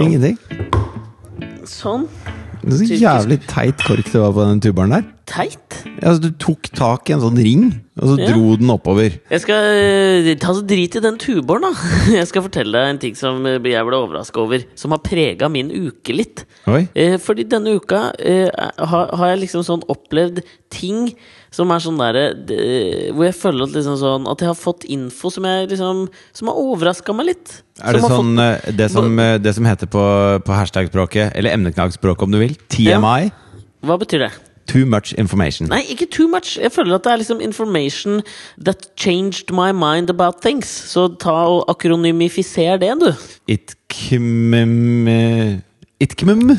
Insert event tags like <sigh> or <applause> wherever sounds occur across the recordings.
Sånn. Ingenting. sånn. Det er så jævlig teit kork det var på den tuberen der. Teit. Ja, altså, du tok tak i en sånn ring, og så Ja. dro den oppover. Jeg skal eh, ta så drit i den tuboren, da. <laughs> Jeg skal fortelle deg en ting som eh, jeg ble overraska over, som har prega min uke litt. Oi. Eh, fordi denne uka har, jeg liksom sånn opplevd ting som er sånn derre Hvor jeg føler at liksom sånn At jeg har fått info som jeg liksom Som har overraska meg litt. Er det Som sånn fått- det som, det som heter på, på hashtag-språket, eller emneknaggspråket om du vil, TMI? Hva betyr det? Too much information. Nei, ikke too much. Jeg føler at det er liksom information that changed my mind about things. Så ta og akronymifisere det, du. Itkmum Itkmum?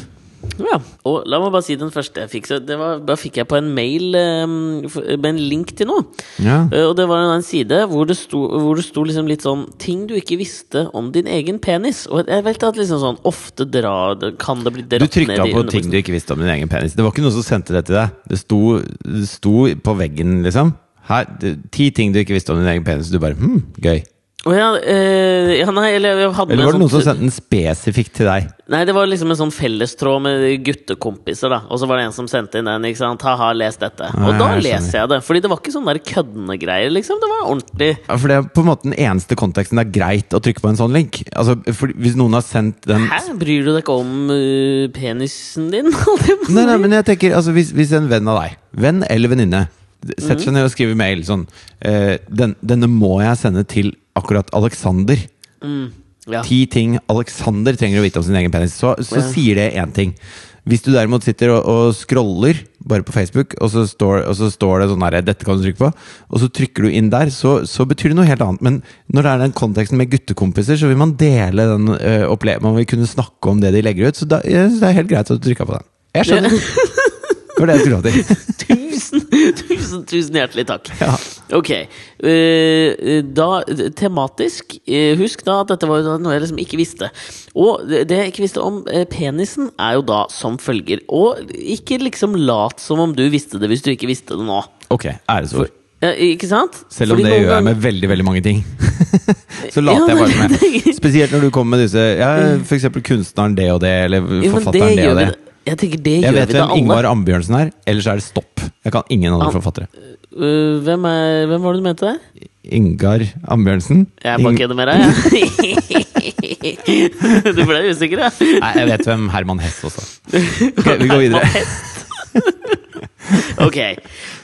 Ja, og la meg bare si den første jeg fikk. Var, da fikk jeg på en mail um, med en link til noe. Ja. Uh, og det var en side hvor det sto, hvor det sto liksom litt sånn Ting du ikke visste om din egen penis. Og jeg vet at liksom sånn ofte dra, kan det bli Du dratt trykka ned i på ting du ikke visste om din egen penis. Det var ikke noe som sendte det til deg. Det sto, det sto på veggen, liksom. Her, ti ting du ikke visste om din egen penis. Du bare hm, gøy. Å ja, eh, ja, nei, eller jeg hadde Eller var det en noen som sånn- sendte den spesifikt til deg? Nei, det var liksom en sånn fellestråd med guttekompiser, da. Og så var det en som sendte inn den. ikke sant? Ha-ha, les dette. Og da jeg leser jeg det. Fordi det var ikke sånne køddende greier, liksom. Det var ordentlig. Ja, for det er på en måte den eneste konteksten det er greit å trykke på en sånn link. Altså, for Hvis noen har sendt den Hæ? Bryr du deg ikke om uh, penisen din? <laughs> Nei, nei, men jeg tenker, altså hvis, hvis en venn av deg, venn eller venninne, setter seg ned og skriver mail sånn eh, den, 'Denne må jeg sende til akkurat Alexander'. ja. Ti ting Alexander trenger å vite om sin egen penis. Så, så Ja. sier det én ting. Hvis du derimot sitter og, og scroller bare på Facebook, og så står, og så står det sånn her 'Dette kan du trykke på', og så trykker du inn der, så, så betyr det noe helt annet. Men når det er den konteksten med guttekompiser, så vil man dele den uh, opplevelsen. Man vil kunne snakke om det de legger ut. Så da, jeg det er helt greit at du trykka på den. Jeg skjønner. <laughs> Det var det jeg skulle ha til. Tusen, tusen, tusen hjertelig takk. Ja. Ok. eh, da tematisk eh, Husk da at dette var noe jeg liksom ikke visste. Og det jeg ikke visste om eh, penisen, er jo da som følger. Og ikke liksom lat som om du visste det hvis du ikke visste det nå. Ok, æresord. Ja, ikke sant? Selv om Fordi det gjør jeg med veldig veldig mange ting. <laughs> så later Ja, jeg bare som jeg. Spesielt når du kommer med disse ja, eksempel kunstneren det og det, eller forfatteren ja, det det og det. det. Jeg tenker det Jeg gjør vet da hvem Ingvar alle. Ambjørnsen er, ellers er det stopp. Jeg kan ingen andre forfattere. Eh, hvem, er, hvem var det du mente der? Ingar Ambjørnsen? Jeg bare Ing- kødder med deg, jeg. <laughs> du ble usikker, ja? Nei, jeg vet hvem Herman Hess også. Ok, vi går videre. <laughs> <laughs> Ok,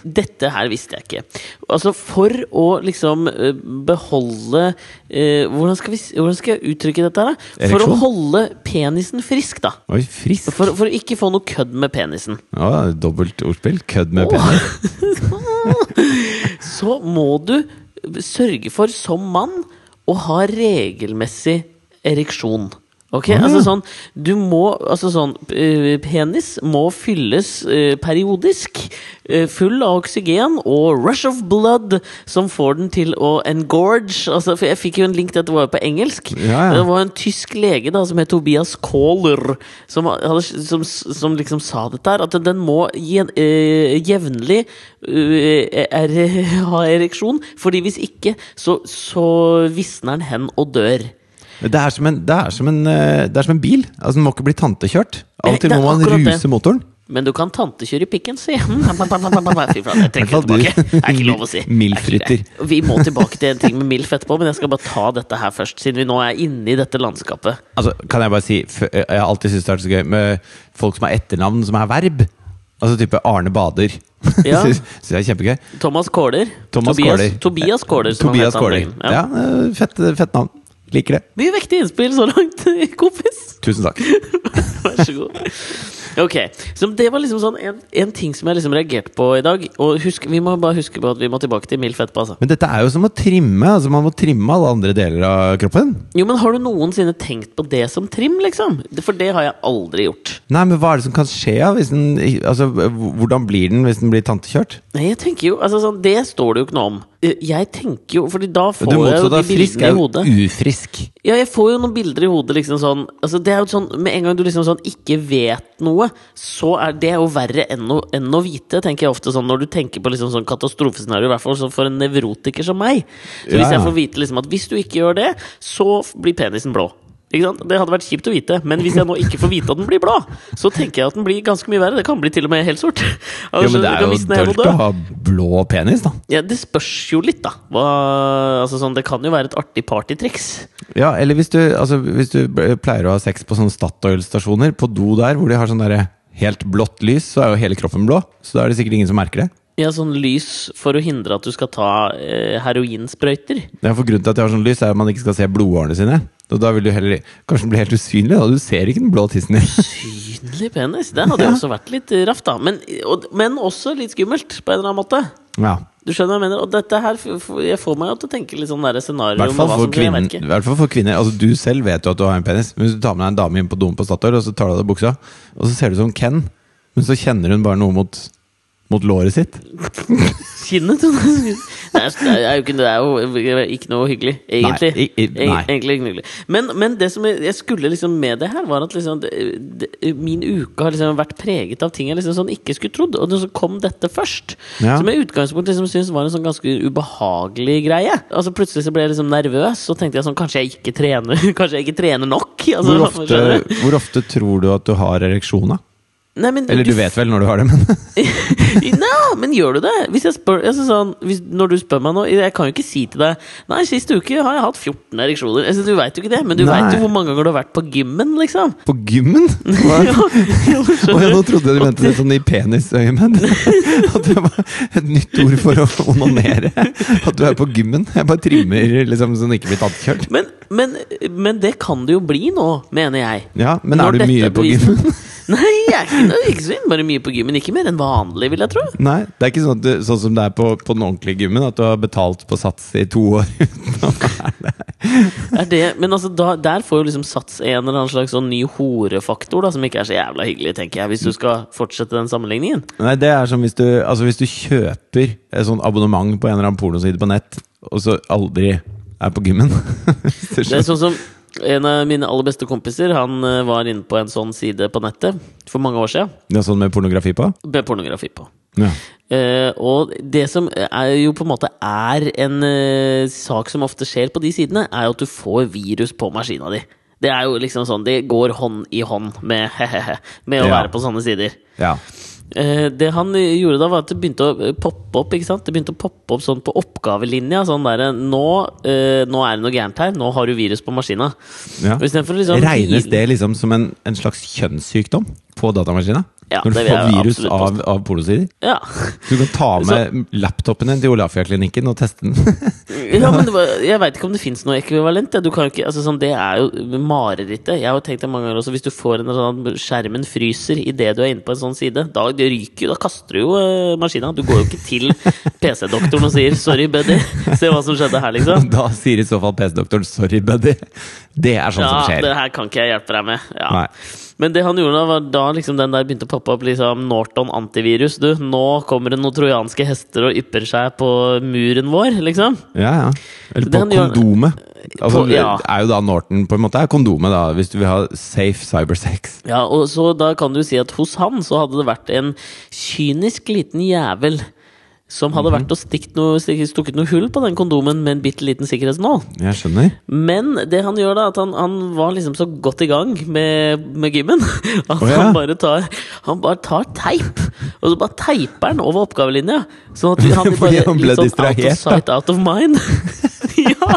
dette her visste jeg ikke. Altså For å liksom eh, beholde eh, hvordan, skal vi, hvordan skal jeg uttrykke dette her? da? For å holde penisen frisk, da. Oi, frisk. For, for å ikke få noe kødd med penisen. Ja, dobbelt ordspill. Kødd med oh. penis. <laughs> Så må du sørge for, som mann, å ha regelmessig ereksjon. Ok, Ah. altså sånn Du må Altså sånn eh, Penis må fylles eh, periodisk. eh, full av oksygen og rush of blood som får den til å engorge. Altså, for jeg fikk jo en link, dette var jo på engelsk. Ja, ja. Det var en tysk lege da som het Tobias Kohler, som, hadde, som, som liksom sa dette her. At den må eh, jevnlig <laughs> ha ereksjon. Fordi hvis ikke, så, så visner den hen og dør. Det er som en, det er som en, eh, det er som en bil. Altså, Den må ikke bli tantekjørt. Av og til må man ruse det. motoren. Men du kan tantekjøre i pikken, si. Fy faen, jeg trekker det tilbake. Det er ikke lov å si. <laughs> Milfrytter. Vi må tilbake til en ting med MILF etterpå, men jeg skal bare ta dette her først, siden vi nå er inne i dette landskapet. Altså, kan jeg bare si Jeg har alltid syntes det har vært så gøy med folk som har etternavn som er verb. Altså type Arne Bader. Ja. <laughs> Syns jeg er kjempegøy. Thomas Kåler. Thomas Tobias, Kåler. Tobias Kåler, Tobias Kåler. anleggen. Ja, eh, fett, fett navn. Liker det. Mye vektig innspill så langt, <laughs> kompis. Tusen takk. <laughs> Vær så god. Ok, så Det var liksom sånn en, en ting som jeg liksom reagerte på i dag. Og husk, vi må bare huske på at vi må tilbake til mild etterpå. Altså. Men dette er jo som å trimme. Altså Man må trimme alle andre deler av kroppen. Jo, men Har du noensinne tenkt på det som trim, liksom? For det har jeg aldri gjort. Nei, men hva er det som kan skje? Hvis den, altså, hvordan blir den hvis den blir tantekjørt? Nei, jeg tenker jo, altså sånn, Det står det jo ikke noe om. Eh, Jeg tenker jo, fordi da får jeg jo de av frisk bildene er i jo hodet. ufrisk. Ja, jeg får jo noen bilder i hodet liksom sånn altså Det er jo sånn Med en gang du liksom sånn ikke vet noe, noe, så er det jo verre enn å, enn å vite, tenker jeg ofte sånn når du tenker på liksom sånn katastrofescenario, i hvert fall for en nevrotiker som meg. Så hvis Ja. jeg får vite liksom at hvis du ikke gjør det, så blir penisen blå. Ikke sant? Det hadde vært kjipt å vite, men hvis jeg nå ikke får vite at den blir blå, så tenker jeg at den blir ganske mye verre. Det kan bli til og med helt sort. <laughs> Jo, Altså, men det er jo dølt å ha blå penis, da. Ja, det spørs jo litt, da. Hva, altså, sånn, det kan jo være et artig partytriks. Ja, eller hvis du, altså, hvis du pleier å ha sex på sånne Statoil-stasjoner, på do der hvor de har sånn derre helt blått lys, så er jo hele kroppen blå. Så da er det sikkert ingen som merker det. Ja, sånn lys for å hindre at du skal ta eh, heroinsprøyter. Ja, for Grunnen til at de har sånn lys, er at man ikke skal se blodårene sine. Og da vil du heller kanskje den blir helt usynlig. da Du ser ikke den blå tissen din. Usynlig penis. Det hadde jo også vært litt raft, da. Men, og, men også litt skummelt, på en eller annen måte. Ja, Du skjønner hva jeg mener? Og dette her Jeg får meg jo til å tenke litt sånn der scenario i hvert fall for kvinner. Altså Du selv vet jo at du har en penis. Men hvis du tar med deg en dame inn på doen på Statoil, og så tar du av deg buksa, og så ser du ut som Ken, men så kjenner hun bare noe mot, mot låret sitt. Kinnet. Det er, det er jo ikke, det er jo ikke noe hyggelig, egentlig. Nei, i- i- nei. egentlig ikke hyggelig. Men, men det som jeg, jeg skulle liksom med det her, var at liksom det, det, min uke har liksom vært preget av ting jeg liksom sånn ikke skulle trodd. Og så kom dette først. Ja. Som jeg i utgangspunktet liksom syntes var en sånn ganske ubehagelig greie. Altså Plutselig så ble jeg liksom nervøs, og tenkte jeg sånn Kanskje jeg ikke trener <laughs> Kanskje jeg ikke trener nok? Altså, Hvor ofte, hvor ofte tror du at du har ereksjon, da? Nei, men Eller du vet vel når du har det, men <laughs> Nei, men gjør du det? Hvis jeg spør, jeg sånn, hvis, når du spør meg nå Jeg kan jo ikke si til deg Nei, sist uke har jeg hatt 14 ereksjoner. Altså, du veit jo ikke det, men du veit jo hvor mange ganger du har vært på gymmen, liksom. På gymmen? Hva? <laughs> Ja, jo, Å, ja, nå trodde jeg du mente det sånn i penisøyemed. <laughs> At det var et nytt ord for å onanere. At du er på gymmen. Jeg bare trimmer liksom så den ikke blir tattkjørt. Men, men, men det kan det jo bli nå, mener jeg. Ja, men Når er du mye på gymmen? Nei, jeg er ikke, ikke så innmari mye på gymmen. Ikke mer enn vanlig, vil jeg tro. Nei, det er ikke sånn, du, sånn som det er på, på den ordentlige gymmen, at du har betalt på sats i to år. <laughs> Er det, men altså, da, der får jo liksom Sats en eller annen slags sånn ny horefaktor, da, som ikke er så jævla hyggelig, tenker jeg, hvis du skal fortsette den sammenligningen. Nei, det er som hvis du, altså hvis du kjøper et sånn abonnement på en eller annen pornoside på nett, og så aldri er på gymmen. <laughs> Det er sånn som en av mine aller beste kompiser Han eh, var inne på en sånn side på nettet for mange år siden. Er sånn med pornografi på? Med pornografi på. Ja. Uh, og det som er jo på en måte er en uh, sak som ofte skjer på de sidene, er jo at du får virus på maskina di. Det er jo liksom sånn, det går hånd i hånd med, <laughs> med å Ja. være på sånne sider. ja. Eh, det han gjorde da, var at det begynte å eh, poppe opp. ikke sant? Det begynte å poppe opp sånn på oppgavelinja. Sånn derre nå, eh, nå er det noe gærent her. Nå har du virus på maskina. ja. Liksom Regnes det liksom som en, en slags kjønnssykdom på datamaskina? Ja, Når du får virus av, av pornosider? Ja. Du kan ta <laughs> med laptopen din til Olafia-klinikken og teste den. <laughs> ja, men det var, jeg veit ikke om det fins noe ekvivalent. ja. Du kan jo ikke, altså sånn, det er jo marerittet. Jeg har tenkt det mange ganger også. Hvis du får en sånn skjermen fryser idet du er inne på en sånn side, da ryker da kaster du jo uh, maskina. Du går jo ikke til <laughs> PC-doktoren og sier 'sorry, buddy', se hva som skjedde her, liksom. Da sier i så fall PC-doktoren 'sorry, buddy'. Det er sånn Ja, som skjer. Ja, det her kan ikke jeg hjelpe deg med. Ja. Nei. Men det han gjorde da, var da liksom den der begynte å poppe opp liksom Norton antivirus. Du, nå kommer det noen trojanske hester og ypper seg på muren vår, liksom. Ja, ja. Eller på kondomet. Altså, På- ja. Er jo da Norton på en måte er kondomet, da, hvis du vil ha safe cybersex. Ja, og så da kan du si at hos han så hadde det vært en kynisk liten jævel som hadde vært og noe, stukket noe hull på den kondomen med en bitte liten sikkerhetsnål. Jeg skjønner. Men det han gjør da, at han, han var liksom så godt i gang med, med gymmen <laughs> at oh, ja. han, bare tar, han bare tar teip, og så bare teiper han over oppgavelinja. Sånn at han blir <laughs> bare han litt sånn out of sight, out of mind. <laughs> ja!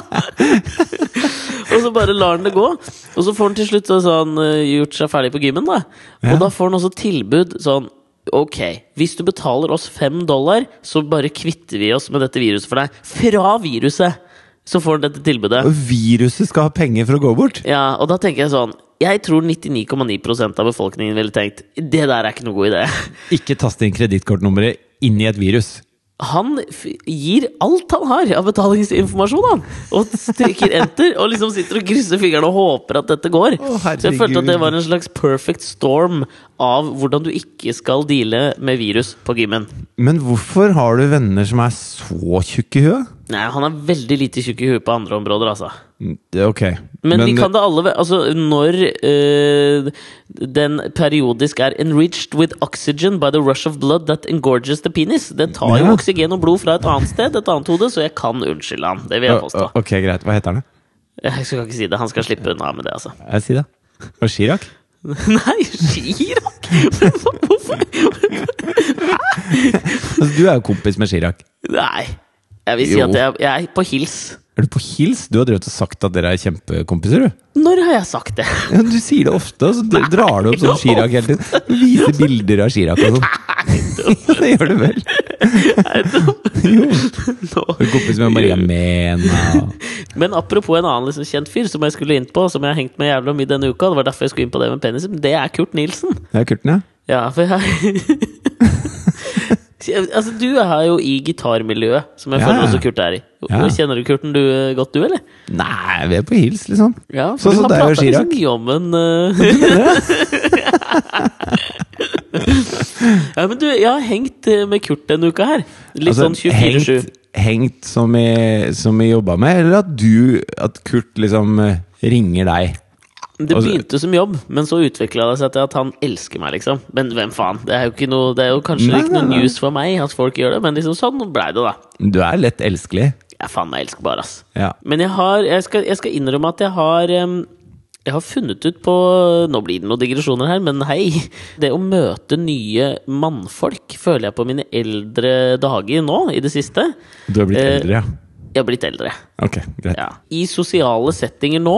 og så bare lar han det gå. Og så får han til slutt så sånn, gjort seg ferdig på gymmen, da. Ja. Og da får han også tilbud sånn Ok, hvis du betaler oss fem dollar, så bare kvitter vi oss med dette viruset for deg. Fra viruset! Så får du dette tilbudet. Og viruset skal ha penger for å gå bort. Ja, og da tenker jeg sånn Jeg tror 99,9% av befolkningen ville tenkt Det der er ikke noe god idé. Ikke taste inn kredittkortnummeret inn i et virus. Han gir alt han har av betalingsinformasjon, han! Og trykker enter, og liksom sitter og krysser fingrene og håper at dette går. Å, Så jeg følte at det var en slags perfect storm av hvordan du ikke skal deale med virus på gymmen. Men hvorfor har du venner som er så tjukke i huet? Nei, han er veldig lite tjukk i huet på andre områder, altså. Ok. Men, vi kan det alle Altså, når uh, den periodisk er enriched with oxygen by the rush of blood that engorges the penis Det tar jo oksygen og blod fra et annet sted, et annet hode, så jeg kan unnskylde han. Det vil jeg påstå. Ok, greit. Hva heter han? da? Jeg skal ikke si det. Han skal slippe unna med det, altså. Jeg sier det. Og Chirac? <laughs> Nei, Chirac? Hvorfor? <laughs> Altså, du er jo kompis med Chirac. Nei. Jeg vil si Jo. at jeg, jeg er på hils. Er du på hils? Du har drevet og sagt at dere er kjempekompiser, du. Når har jeg sagt det? Ja, du sier det ofte, og så Nei, drar du opp sånn Chirag hele tiden. Du viser bilder av Chirag og sånn. <laughs> Det gjør du vel? Jo. Du er kompis med Maria Mena. Men apropos en annen liksom kjent fyr som jeg skulle inn på, som jeg har hengt med jævla mye denne uka, det var derfor jeg skulle inn på det med penisen, det er Kurt Nilsen. Det er Kurten, ja. Ja, for jeg <laughs> Altså, du er jo i gitarmiljøet, som jeg Ja, føler også Kurt er i. Ja. Kjenner du Kurten du eh, godt, du, eller? Nei, vi er på hils, liksom. Ja, Sånn som deg og pratet Chirag. så mye om en eh. <laughs> Ja, men du, jeg har hengt eh, med Kurt denne uka her. Litt Altså, sånn 24-7. hengt, hengt som vi, jobba med, eller at du At Kurt liksom eh, ringer deg? Det Altså- begynte som jobb, men så utvikla det seg til at han elsker meg, liksom. Men hvem faen? Det er jo, noe, det er jo kanskje Nei, ikke nei, noe nei. news for meg at folk gjør det, men liksom sånn blei det, da. Du er lett elskelig. Jeg er faen meg elskbar, ass. Ja. Men jeg har Jeg skal, jeg skal innrømme at jeg har um, Jeg har funnet ut på Nå blir det noen digresjoner her, men hei. Det å møte nye mannfolk føler jeg på mine eldre dager nå, i det siste. Du har blitt Eh, eldre, ja. Jeg har blitt eldre. Ok, greit. Ja. I sosiale settinger nå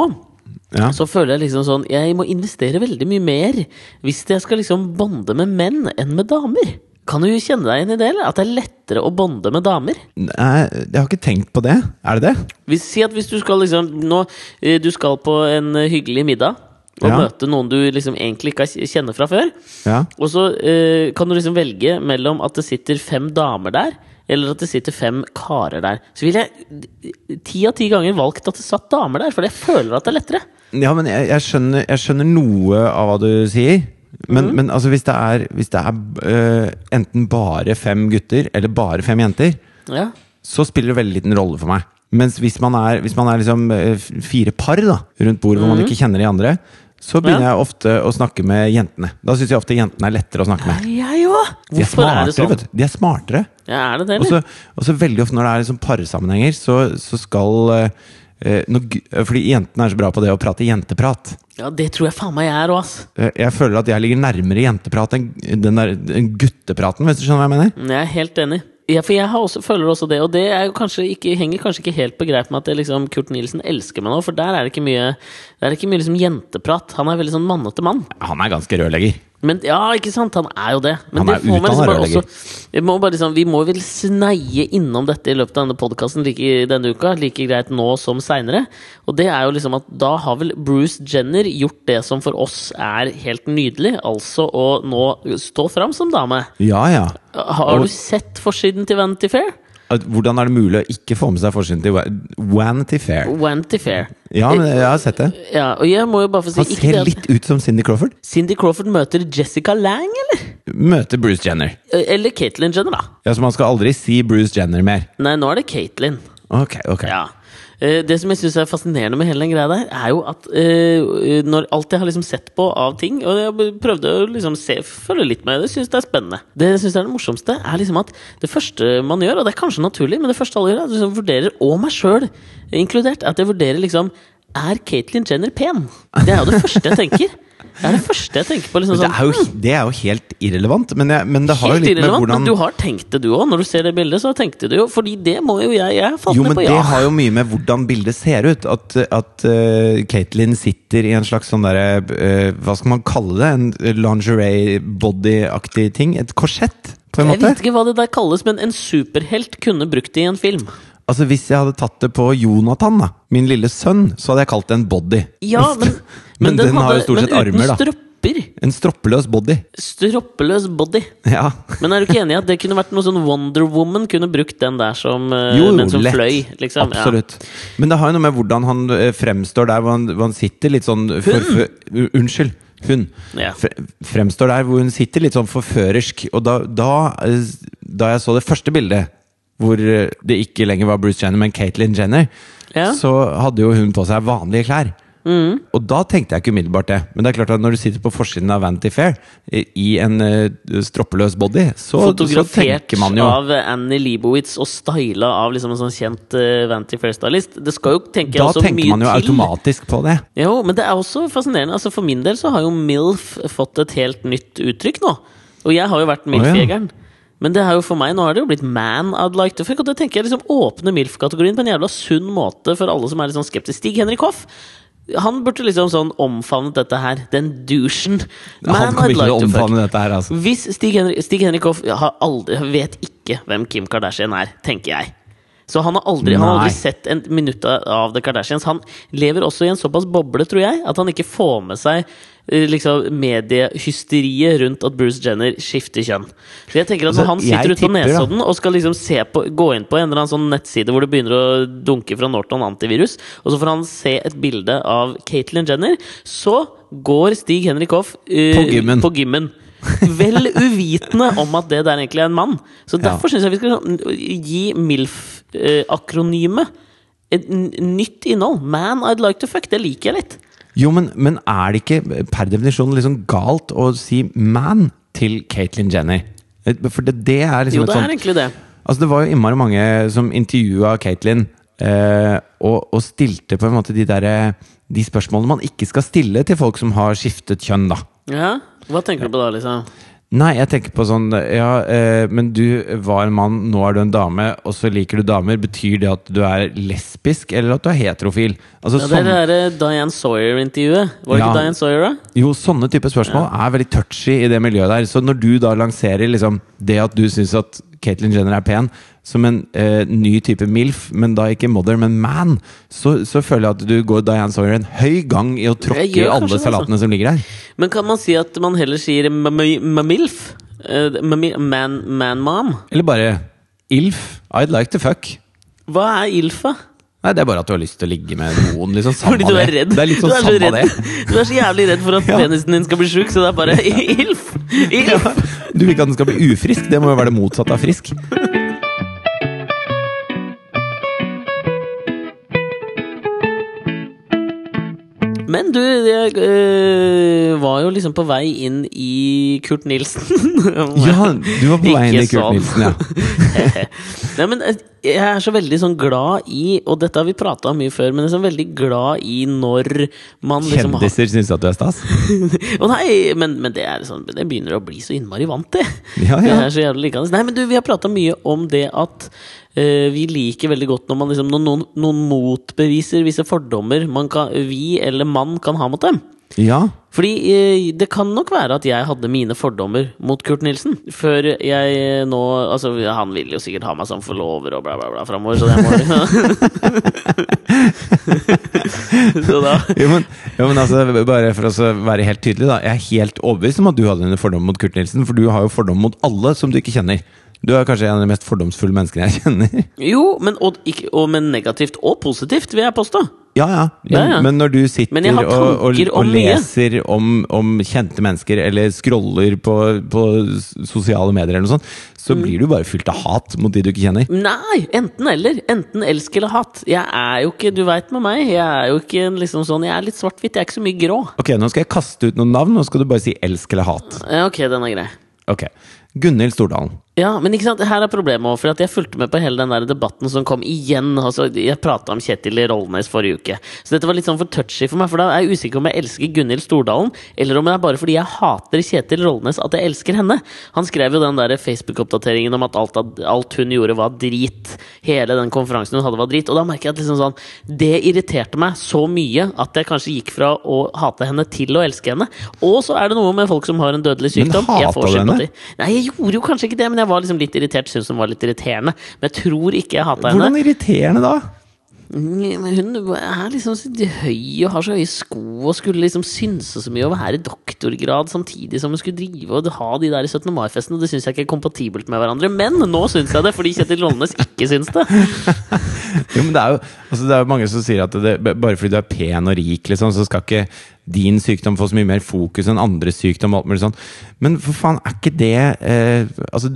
Ja. så føler jeg liksom sånn Jeg må investere veldig mye mer hvis jeg skal liksom bonde med menn enn med damer. Kan du kjenne deg igjen i det, eller? At det er lettere å bonde med damer? Nei, jeg har ikke tenkt på det. Er det det? Hvis, si at hvis du skal liksom nå, eh, Du skal på en eh, hyggelig middag og Ja. møte noen du liksom egentlig ikke kjenner fra før. Ja. Og så eh, kan du liksom velge mellom at det sitter fem damer der, eller at det sitter fem karer der. Så ville jeg ti av ti ganger valgt at det satt damer der, for jeg føler at det er lettere. Ja, men jeg, jeg, skjønner, jeg skjønner noe av hva du sier. Men, mm. men altså, hvis det er, hvis det er uh, enten bare fem gutter eller bare fem jenter, Ja. så spiller det veldig liten rolle for meg. Mens hvis man er, hvis man er liksom øh, fire par da, rundt bordet hvor man ikke kjenner de andre, så begynner. Ja. jeg ofte å snakke med jentene. Da syns jeg ofte jentene er lettere å snakke med. Jeg jo De er smartere, er sånn? vet du. De er smartere. Ja, er det det, også, eller? og så veldig ofte når det er liksom parsammenhenger, så, så skal eh, eh, når, Fordi jentene er så bra på det å prate jenteprat. Ja, det tror jeg faen meg jeg er òg. Eh, Jeg føler at jeg ligger nærmere jenteprat enn den der den guttepraten, hvis du skjønner hva jeg mener? Jeg er helt enig. Ja, for jeg også, føler også det, og det kanskje ikke, henger kanskje ikke helt på greip med at det liksom, Kurt Nilsen elsker meg nå, for der er det ikke mye Det ikke mye liksom jenteprat. Han er veldig sånn mannete mann. Han er ganske rørlegger. Men ja, ikke sant? Han er jo det. Men det får meg liksom bare også vi må, bare liksom, vi må vel sneie innom dette i løpet av denne podkasten like, denne uka. Like greit nå som seinere. Og det er jo liksom at da har vel Bruce Jenner gjort det som for oss er helt nydelig. Altså å nå stå fram som dame. Ja, ja. Har Og- du sett forsiden til Vanity Fair? Hvordan er det mulig å ikke få med seg forsiden til Wanty Fair? Vanity Fair. Ja, men jeg har sett det. Ja, og jeg må jo bare få si Han ser det litt ut som Cindy Crawford. Cindy Crawford møter Jessica Lang, eller? Møter Bruce Jenner. Eller Caitlyn Jenner, da. Ja, Så man skal aldri si Bruce Jenner mer. Nei, nå er det Caitlyn. Ok, ok. Ja. Eh, Det som jeg syns er fascinerende med hele den greia der, er jo at eh, når alt jeg har liksom sett på av ting Og jeg prøvde å liksom se, følge litt med, det syns jeg er spennende. Det jeg synes er det morsomste, er liksom at det første man gjør, og det er kanskje naturlig, men det første alle gjør, er at jeg liksom vurderer, og meg sjøl inkludert, at jeg vurderer liksom Er Caitlyn Jenner pen? Det er jo det første jeg tenker. Det er det første jeg tenker på. liksom Det sånn er, jo, det er jo helt irrelevant, men, jeg, men det har jo Helt litt med hvordan men du har tenkt det du òg. Når du ser det bildet, så tenkte du jo Fordi det må jo jeg Jeg falt Jo, ned men på det har jo mye med hvordan bildet ser ut. At, at uh, Katelyn sitter i en slags sånn derre uh, Hva skal man kalle det? En lingerie-body-aktig ting? Et korsett, på en Jeg måte? vet ikke hva det der kalles, men en superhelt kunne brukt det i en film. Altså Hvis jeg hadde tatt det på Jonathan, da min lille sønn, så hadde jeg kalt det en body. Ja, men, Men den har jo stort sett armer, da. stropper. En stroppeløs body. Stroppeløs body. Ja. <laughs> Men er du ikke enig i at det kunne vært noe sånn Wonder Woman kunne brukt den der som, eh, Jo, men som lett. fløy? Liksom. Ja. Absolutt. Men det har jo noe med hvordan han eh, fremstår der hvor han, hvor han sitter litt sånn for, for, Unnskyld. Hun. Ja. Fremstår der hvor hun sitter litt sånn forførersk. Og da, da, eh, da jeg så det første bildet, hvor det ikke lenger var Bruce Jenner, men Caitlyn Jenner, Ja. Så hadde jo hun på seg vanlige klær. Og da tenkte jeg ikke umiddelbart det. Men det er klart at når du sitter på forsiden av Vanity Fair i en eh, stroppeløs body, så, så tenker man jo Fotografert av Annie Leibowitz og styla av liksom en sånn kjent uh, Vanity Fair-stylist. Det skal jo tenke Da også tenker man jo til. automatisk på det. Jo, men det er også fascinerende. Altså For min del så har jo MILF fått et helt nytt uttrykk nå. Og jeg har jo vært MILF-jegeren. Men det er jo for meg, nå har det jo blitt man I'd like to fuck. Og det tenker jeg liksom åpner MILF-kategorien på en jævla sunn måte for alle som er litt sånn skeptiske. Stig Henrik Hoff. Han burde liksom sånn omfavnet dette her. Den douchen. Han kommer ikke til å omfavne dette her, altså. Hvis Stig Henrik, Stig Henrik Hoff har aldri, vet ikke hvem Kim Kardashian er, tenker jeg. Så han har aldri, han har aldri sett en minutt av The Kardashians. Han lever også i en såpass boble, tror jeg, at han ikke får med seg liksom mediehysteriet rundt at Bruce Jenner skifter kjønn. Så jeg tenker at Altså, Når han sitter ute på. Nesodden og skal liksom se på, gå inn på en eller annen sånn nettside hvor det begynner å dunke fra Norton antivirus, og så får han se et bilde av Caitlyn Jenner, så går Stig Henrik Hoff uh, På gymmen. på gymmen. Vel uvitende om at det der egentlig er en mann. Så Ja. derfor synes jeg vi skal sånn, gi MILF-akronymet et n- nytt innhold. Man I'd like to fuck. Det liker jeg litt. Jo, men, men er det ikke per definisjon liksom galt å si man til Caitlyn Jenner? For det, det er liksom Jo, det er sånt egentlig det. Altså Det var jo innmari mange som intervjua Caitlyn, eh, og, og stilte på en måte de, der, de spørsmålene man ikke skal stille til folk som har skiftet kjønn, da. Ja, Hva tenker du på da, liksom? Nei, jeg tenker på sånn Ja, eh, men du var en mann, nå er du en dame, og så liker du damer. Betyr det at du er lesbisk, eller at du er heterofil? Altså, Ja, det er sånn, det derre Diane Sawyer-intervjuet. Var det Ja. ikke Diane Sawyer, da? jo, sånne type spørsmål er veldig touchy i det miljøet der. Så når du da lanserer liksom det at du syns at Caitlyn Jenner er pen, som en eh, ny type MILF, men da ikke mother, men man, så, så føler jeg at du går Diane Sawyer en høy gang i å tråkke alle salatene som ligger der. Men kan man si at man heller sier MILF? Eh, Man, man mom? Eller bare ILF. I'd like to fuck. Hva er ILF, da? Nei, det er bare at du har lyst til å ligge med noen. liksom Samme Fordi du er redd. Det er litt sånn du, er så samme redd. det. du er så jævlig redd for at Ja. penisen din skal bli sjuk, så det er bare <laughs> ILF! ILF! Du vil ikke at den skal bli ufrisk? Det må jo være det motsatte av frisk. Men du, jeg øh, var jo liksom på vei inn i Kurt Nilsen. <laughs> Ja, du var på vei inn i Kurt sånn. Nilsen, ja. <laughs> Nei, men eh, jeg er så veldig sånn glad i, og dette har vi prata om mye før, men jeg er så veldig glad i når man liksom har Kjendiser syns at du er stas? <laughs> Å nei, men, men det, er sånn, det begynner å bli så innmari vant til. Ja, Det er så jævlig likende. Nei, men du, vi har prata mye om det at vi liker veldig godt når man liksom, når noen, noen motbeviser visse fordommer man kan, vi eller mann kan ha mot dem. Ja. Fordi eh, det kan nok være at jeg hadde mine fordommer mot Kurt Nilsen. Før jeg eh, nå Altså, han vil jo sikkert ha meg som forlover og bla, bla, bla framover, så det må <laughs> Så da Jo, men, jo, men altså, bare for å være helt tydelig, da. Jeg er helt overbevist om at du hadde en fordom mot Kurt Nilsen, for du har jo fordom mot alle som du ikke kjenner. Du er kanskje en av de mest fordomsfulle menneskene jeg <laughs> kjenner. Jo, men, og, ikke, og, men negativt og positivt, vil jeg påstå. Ja, ja. Men, Ja, ja. men når du sitter og, og, og leser om, om kjente mennesker, eller scroller på, på sosiale medier, eller noe sånt, så Mm. blir du bare fylt av hat mot de du ikke kjenner. Nei, enten eller. Enten elsk eller hat. Jeg er jo ikke, du veit med meg, jeg er jo ikke liksom sånn Jeg er litt svart-hvitt, jeg er ikke så mye grå. Ok, nå skal jeg kaste ut noen navn, nå skal du bare si elsk eller hat. Ja, ok, den er grei. Ok. Gunhild Stordalen. Ja, men ikke sant, her er problemet også, for jeg fulgte med på hele den der debatten som kom igjen. Altså, jeg prata om Kjetil Rollnes forrige uke, så dette var litt sånn for touchy for meg. For da er jeg usikker om jeg elsker Gunhild Stordalen, eller om det er bare fordi jeg hater Kjetil Rollnes at jeg elsker henne. Han skrev jo den der Facebook-oppdateringen om at alt, alt hun gjorde var drit. Hele den konferansen hun hadde var drit. Og da merker jeg at liksom sånn, det irriterte meg så mye at jeg kanskje gikk fra å hate henne til å elske henne. Og så er det noe med folk som har en dødelig sykdom. Får hater du henne? Nei, jeg gjorde jo kanskje ikke det, men jeg var liksom litt irritert. Syntes hun var litt irriterende. Men jeg tror ikke jeg hata henne. Hvordan irriterende da? Hun er liksom så høy og har så høye sko og skulle liksom synse så mye og være doktorgrad samtidig som hun skulle drive og ha de der i 17. mai-festene. Det syns jeg ikke er kompatibelt med hverandre. Men nå syns jeg det, fordi Kjetil Rollnes ikke syns det. <laughs> Jo, men det er jo, altså det er jo mange som sier at det, bare fordi du er pen og rik, liksom, så skal ikke din sykdom få så mye mer fokus enn andres sykdom. Men for faen, er ikke det eh, altså,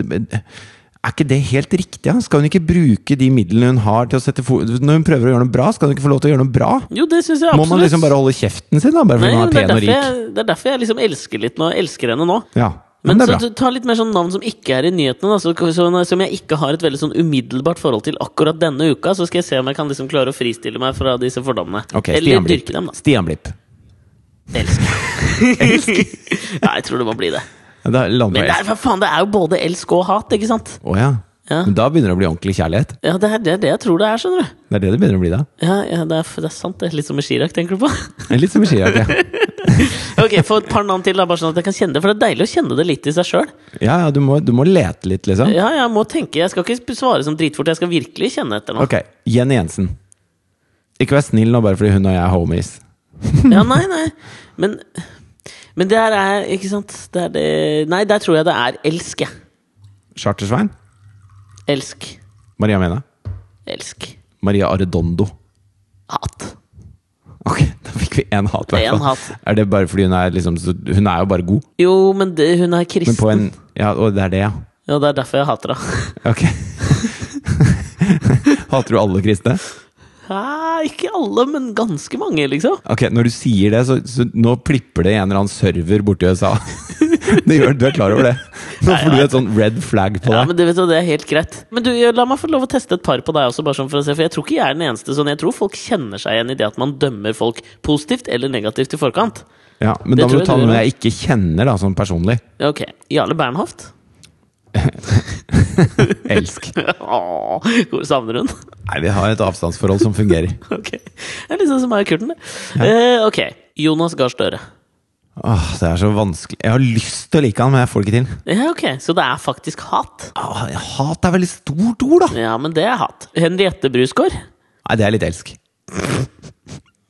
er ikke det helt riktig? Ja? Skal hun ikke bruke de midlene hun har til å sette for... Når hun prøver å gjøre noe bra, skal hun ikke få lov til å gjøre noe bra? Jo, det synes jeg absolutt. Må man liksom bare holde kjeften sin, da? Bare fordi Nei, man er det, er og rik? jeg, det er derfor jeg liksom elsker litt nå. Elsker henne nå. Ja, Men, men så ta litt mer sånn navn som ikke er i nyhetene, da, som jeg ikke har et veldig sånn umiddelbart forhold til akkurat denne uka. Så skal jeg se om jeg kan liksom klare å fristille meg fra disse fordommene. Okay, Eller dyrke dem, da. Stian Blipp. Elsk. ja, <laughs> <laughs> jeg tror det må bli det. Men det er, faen, det er jo både elsk og hat, ikke sant? Å ja. Ja. Men da begynner det å bli ordentlig kjærlighet. Ja, det er det, det jeg tror det er, skjønner du. Det er det det begynner å bli da. Ja, ja det, er, det er sant, det. Litt som med Chirag, tenker du på? <laughs> Litt som med Chirag, ja. <laughs> ok, få et par navn til, da, bare sånn at jeg kan kjenne det. For det er deilig å kjenne det litt i seg sjøl. Ja, ja, du må, du må lete litt, liksom. Ja, jeg må tenke. Jeg skal ikke svare som dritfort, jeg skal virkelig kjenne etter nå. Ok, Jenny Jensen. Ikke vær snill nå bare fordi hun og jeg er homies. Ja, nei, nei. Men, men det er Ikke sant? Det er det Nei, der tror jeg det er elsk, jeg. Chartersvein. Elsk. Maria Mena. Elsk. Maria Arredondo. Hat. Ok, da fikk vi én hat. i hvert fall. hat. Er det bare fordi hun er liksom Hun er jo bare god. Jo, men det, hun er Men kristen. på en Ja, og det er det, ja. Ja, det er derfor jeg hater henne. Ok. <laughs> Hater du alle kristne? Ja, ikke alle, men ganske mange, liksom. Ok, Når du sier det, så, så nå plipper det i en eller annen server borti USA. <laughs> det gjør, du er klar over det? Nå får du et sånn red flag på Ja, men det, vet du, det er helt greit. Men du, la meg få lov å teste et par på deg også, bare sånn for å se. For jeg tror ikke jeg er den eneste sånn. Jeg tror folk kjenner seg igjen i det at man dømmer folk positivt eller negativt i forkant. Ja, Men Det da må du ta noe jeg ikke kjenner, da, sånn personlig. Ok. Jarle Bernhoft? <laughs> <laughs> Elsk. Åh, hvor savner hun? Nei, vi har et avstandsforhold som fungerer. <laughs> Ok. Det er litt sånn som meg og Kurten, det. Eh, ok. Jonas Gahr Støre. Åh, det er så vanskelig. Jeg har lyst til å like han, men jeg får det ikke til. Ja, ok. Så det er faktisk hat? Åh, hat er veldig stort ord, da! Ja, men det er hat. Henriette Brusgaard? Nei, det er litt elsk.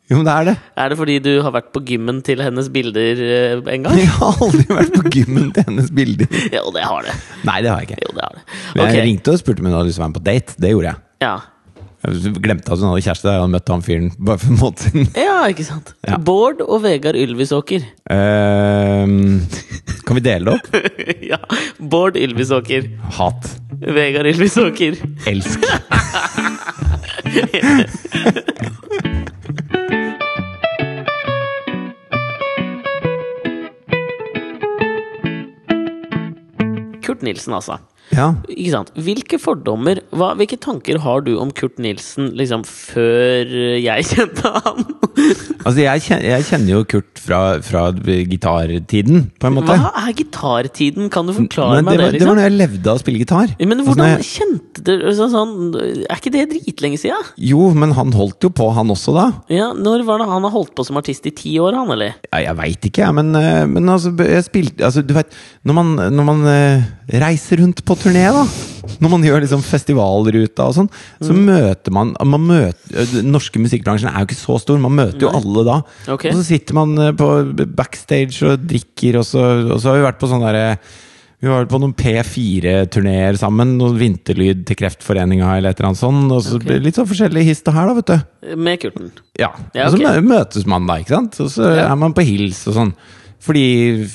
Jo, men det er det. Er det fordi du har vært på gymmen til hennes bilder eh, en gang? <laughs> Jeg har aldri vært på gymmen til hennes bilder. <laughs> Jo, det har det. Nei, det har jeg ikke. Jo, det har det. Men jeg ringte og spurte om hun hadde lyst til å være med på date. Det gjorde jeg. Ja. Jeg glemte at hun hadde kjæreste. Jeg hadde møtt han fyren bare for en måned siden. <laughs> ja, ikke sant. Ja. Bård og Vegard Ylvisåker. Uh, kan vi dele det opp? ja. Bård Ylvisåker. Hat. Vegard Ylvisåker. Elsk. Kurt Nilsen, altså. Ja. Ikke sant? Hvilke fordommer, hva, hvilke tanker har du om Kurt Nilsen liksom før jeg <laughs> kjente han? Altså, jeg kjenner, jeg kjenner jo Kurt fra, fra gitartiden, på en måte. Hva er gitartiden? Kan du forklare Men meg det, var, det? det var da når jeg levde av å spille gitar. Men Altså, hvordan jeg, kjente du sånn, sånn Er ikke det dritlenge sia? jo, men han holdt jo på, han også, da. Ja, når var det han har holdt på som artist i ti år, han, eller? Ja, jeg veit ikke, jeg, men, eh, men altså, jeg spilte altså, Du veit, når man, når man eh, reiser rundt på turné, da Når man gjør liksom festivalruta og sånn, så Mm. møter man, man møter, Den norske musikkbransjen er jo ikke så stor, man møter jo alle da. Okay. Og så sitter man eh, på backstage og drikker, og så, og så har vi vært på sånn derre vi var på noen P4-turneer sammen. Noen vinterlyd til Kreftforeninga eller et eller annet sånt. Og så okay. Litt sånn forskjellig hist og her, da, vet du. Med Kurten. Ja, Ja, og så møtes man da, ikke sant? Og så Ja. er man på hils og sånn. Fordi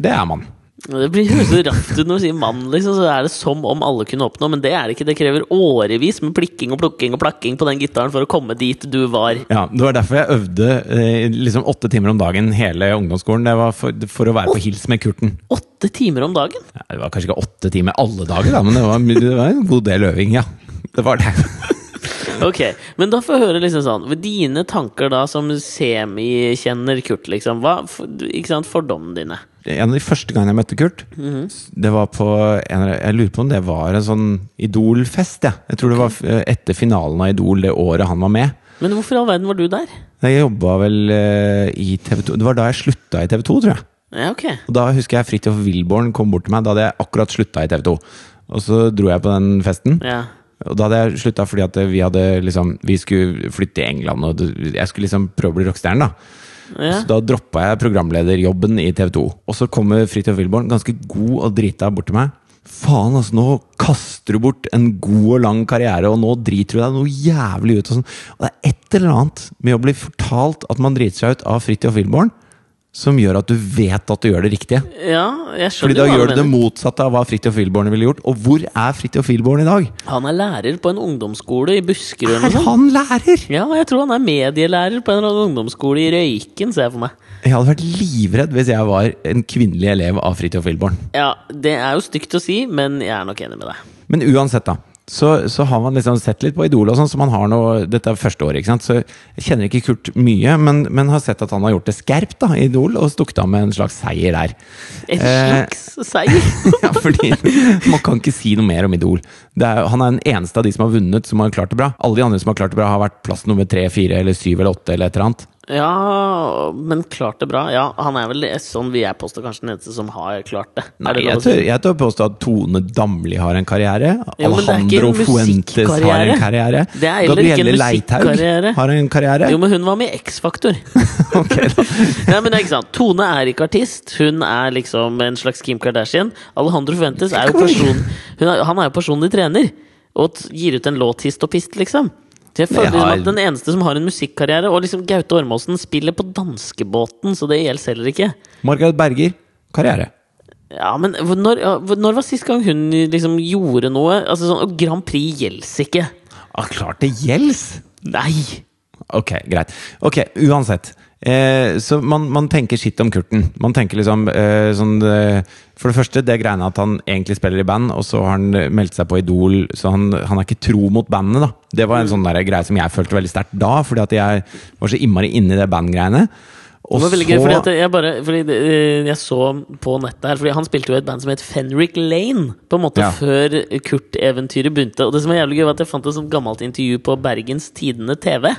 det er man. Det blir så raft ut når du sier mann, liksom, så er det som om alle kunne oppnå, men det er det ikke. Det krever årevis med plikking og plukking og plakking på den gitaren for å komme dit du var. Ja, Det var derfor jeg øvde eh, liksom åtte timer om dagen hele ungdomsskolen. Det var for, for å være på hils med Kurten. Åtte timer om dagen? Ja, det var kanskje ikke åtte timer alle dager, da, men det var, det var en god del øving, ja. Det var det. <laughs> Ok, men da får jeg høre liksom sånn Dine tanker da som semikjenner Kurt, liksom. Hva, for, ikke sant, fordommene dine? En av de første gangene jeg møtte Kurt, Mhm. det var på en, Jeg lurer på om det var en sånn Idol-fest, jeg. Jeg tror det var eh, etter finalen av Idol det året han var med. Men hvorfor i all verden var du der? Jeg jobba vel eh, i TV 2 Det var da jeg slutta i TV 2, tror jeg. Ja, ok. Og Da husker jeg Fridtjof Wilborn kom bort til meg. Da hadde jeg akkurat slutta i TV 2. Og så dro jeg på den festen. Ja. Og da hadde jeg slutta fordi at vi hadde liksom Vi skulle flytte til England, og jeg skulle liksom prøve å bli rockestjerne, da. ja. Så da droppa jeg programlederjobben i TV 2. Og så kommer Fridtjof Wilborn, ganske god og drita, bort til meg. Faen, altså, nå kaster du bort en god og lang karriere, og nå driter du deg noe jævlig ut. Og, sånn. og det er et eller annet med å bli fortalt at man driter seg ut av Fridtjof Wilborn, som gjør at du vet at du gjør det riktige. Ja, jeg Fordi skjønner da jo hva gjør du det motsatte av hva Fridtjof Wilborn ville gjort. Og hvor er Fridtjof Wilborn i dag? Han er lærer på en ungdomsskole i Buskerud Er han lærer?! Ja, jeg tror han er medielærer på en eller annen ungdomsskole i Røyken, ser jeg for meg. Jeg hadde vært livredd hvis jeg var en kvinnelig elev av Fridtjof Wilborn. Ja, det er jo stygt å si, men jeg er nok enig med deg. Men uansett, da. Så, så har man liksom sett litt på Idol og sånn, så man har noe Dette er første året, ikke sant. Så jeg kjenner ikke Kurt mye, men, men har sett at han har gjort det skerpt da, i Idol, og stukket av med en slags seier der. En Eh, slags seier. <laughs> ja, fordi man kan ikke si noe mer om Idol. Det er, han er den eneste av de som har vunnet, som har klart det bra. Alle de andre som har klart det bra, har vært plass nummer tre, fire eller syv eller åtte eller et eller annet. Ja, men klart det bra. Ja, han er vel sånn vil jeg påstå kanskje den eneste som har klart det. Nei, det jeg tør, jeg tør påstå at Tone Damli har en karriere. Jo, en Alejandro Fuentes har en karriere. Det er heller ikke en Gabrielle Leithaug har en karriere. Jo, men hun var med i X-Faktor. <laughs> okay. <laughs> Nei, men det er ikke sant. Tone er ikke artist. Hun er liksom en slags Kim Kardashian. Alejandro Fuentes er jo person er, Han er jo personlig trener. Og gir ut en låt hist og pist, liksom. Jeg føler Jeg har- at Den eneste som har en musikkarriere Og liksom Gaute Ormåsen spiller på danskebåten, så det gjelder heller ikke. Margaret Berger, karriere. Ja, men når, når var sist gang hun liksom gjorde noe? Altså sånn, Grand Prix gjelder ikke. Ah, klart det gjelder! Nei! Ok, greit. Ok, uansett. Eh, så man, man tenker skitt om Kurten. Man tenker liksom eh, sånn eh, For det første, det greiene at han egentlig spiller i band, og så har han eh, meldt seg på Idol, så han, han er ikke tro mot bandene, da. Det var en sånn der greie som jeg følte veldig sterkt da, fordi at jeg var så innmari inne i det bandgreiene. Og Det var veldig så gøy, fordi jeg bare Fordi eh, jeg så på nettet her Fordi han spilte jo i et band som het Fenric Lane, på en måte Ja. før Kurt-eventyret begynte. Og det som var jævlig gøy, var at jeg fant et sånt gammelt intervju på Bergens Tidende TV.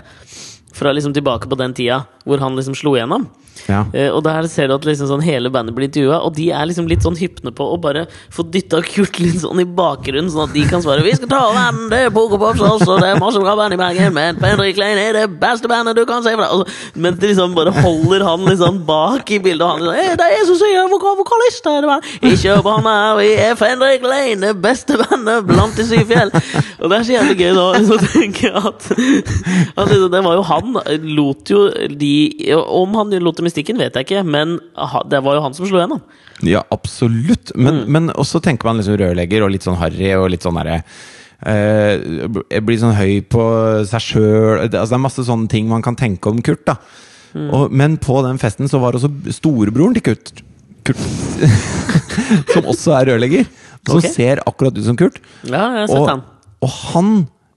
Fra liksom tilbake på den tida hvor han liksom slo igjennom. Ja. Uh, og der ser du at liksom sånn hele bandet blir intervjua, og de er liksom litt sånn hypne på å bare få dytta Kurt litt sånn i bakgrunnen, sånn at de kan svare 'Vi skal ta verden, det er Pokerpops også, det er masse bra band i Bergen, men Fredrik Klein er det beste bandet du kan se fra. Mens de liksom bare holder han liksom bak i bildet, og han liksom «Eh, 'Det er som sier vokal vokalist her i verden'. 'Ikke på meg, vi er Fredrik Klein, det beste bandet blant de syv fjell'. Og det er så jævlig gøy da, så tenker jeg at, at liksom, det var jo han lot jo de Om han lot dem i stikken, vet jeg ikke, men det var jo han som slo igjennom. Ja, absolutt. Men, men også tenker man liksom rørlegger og litt sånn harry og litt sånn derre eh, Blir sånn høy på seg sjøl altså, Det er masse sånne ting man kan tenke om Kurt. da og, Men på den festen så var også storebroren til Kurt, Kurt <laughs> Som også er rørlegger. Som okay. ser akkurat ut som Kurt. Ja, jeg har sett Og, han. og han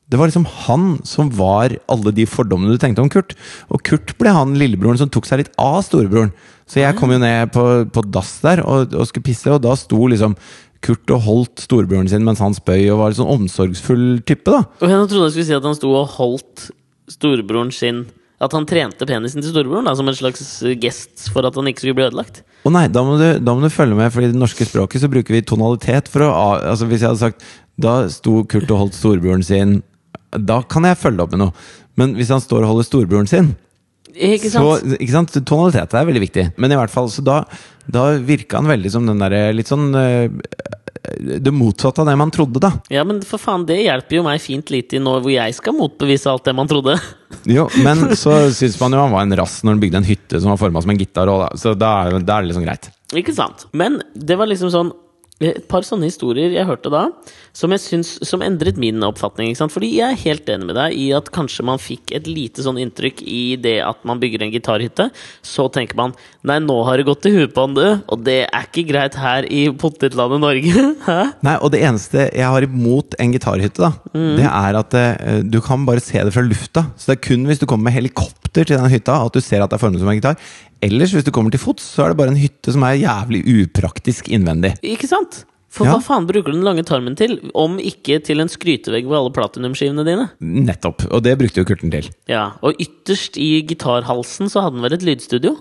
det var liksom han som var alle de fordommene du tenkte om Kurt. Og Kurt ble han lillebroren som tok seg litt av storebroren. Så jeg kom jo ned på, på dass der og, og skulle pisse, og da sto liksom Kurt og holdt storebroren sin mens han spøy, og var en sånn omsorgsfull type, da. Og jeg trodde jeg skulle si at han sto og holdt storebroren sin At han trente penisen til storebroren da, som en slags gest for at han ikke skulle bli ødelagt. Å nei, da må, du, da må du følge med, for i det norske språket så bruker vi tonalitet for å Altså Hvis jeg hadde sagt Da sto Kurt og holdt storebroren sin Da kan jeg følge opp med noe. Men hvis han står og holder storebroren sin Ikke sant? Så, ikke sant? Tonalitet er veldig viktig. Men i hvert fall, så da, da virka han veldig som den derre litt sånn eh, Det motsatte av det man trodde, da. Ja, men for faen, det hjelper jo meg fint lite i nå hvor jeg skal motbevise alt det man trodde. <laughs> Jo, Men så syns man jo han var en rass når han bygde en hytte som var forma som en gitar. Så da da er det liksom greit. Ikke sant? Men det var liksom sånn et par sånne historier jeg hørte da, som jeg syns Som endret min oppfatning. Ikke sant? Fordi jeg er helt enig med deg i at kanskje man fikk et lite sånn inntrykk i det at man bygger en gitarhytte. Så tenker man nei, nå har det gått til huet på han, du. Og det er ikke greit her i potetlandet Norge. <laughs> Nei, og det eneste jeg har imot en gitarhytte, da, det er at uh, du kan bare se det fra lufta. Så det er kun hvis du kommer med helikopter til den hytta at du ser at det er formet som en gitar. Ellers, hvis du kommer til fots, så er det bare en hytte som er jævlig upraktisk innvendig. Ikke sant? For Ja. hva faen bruker du den lange tarmen til, om ikke til en skrytevegg ved alle platinumskivene dine? Nettopp. Og det brukte jo Kurten til. Ja, Og ytterst i gitarhalsen så hadde han vel et lydstudio?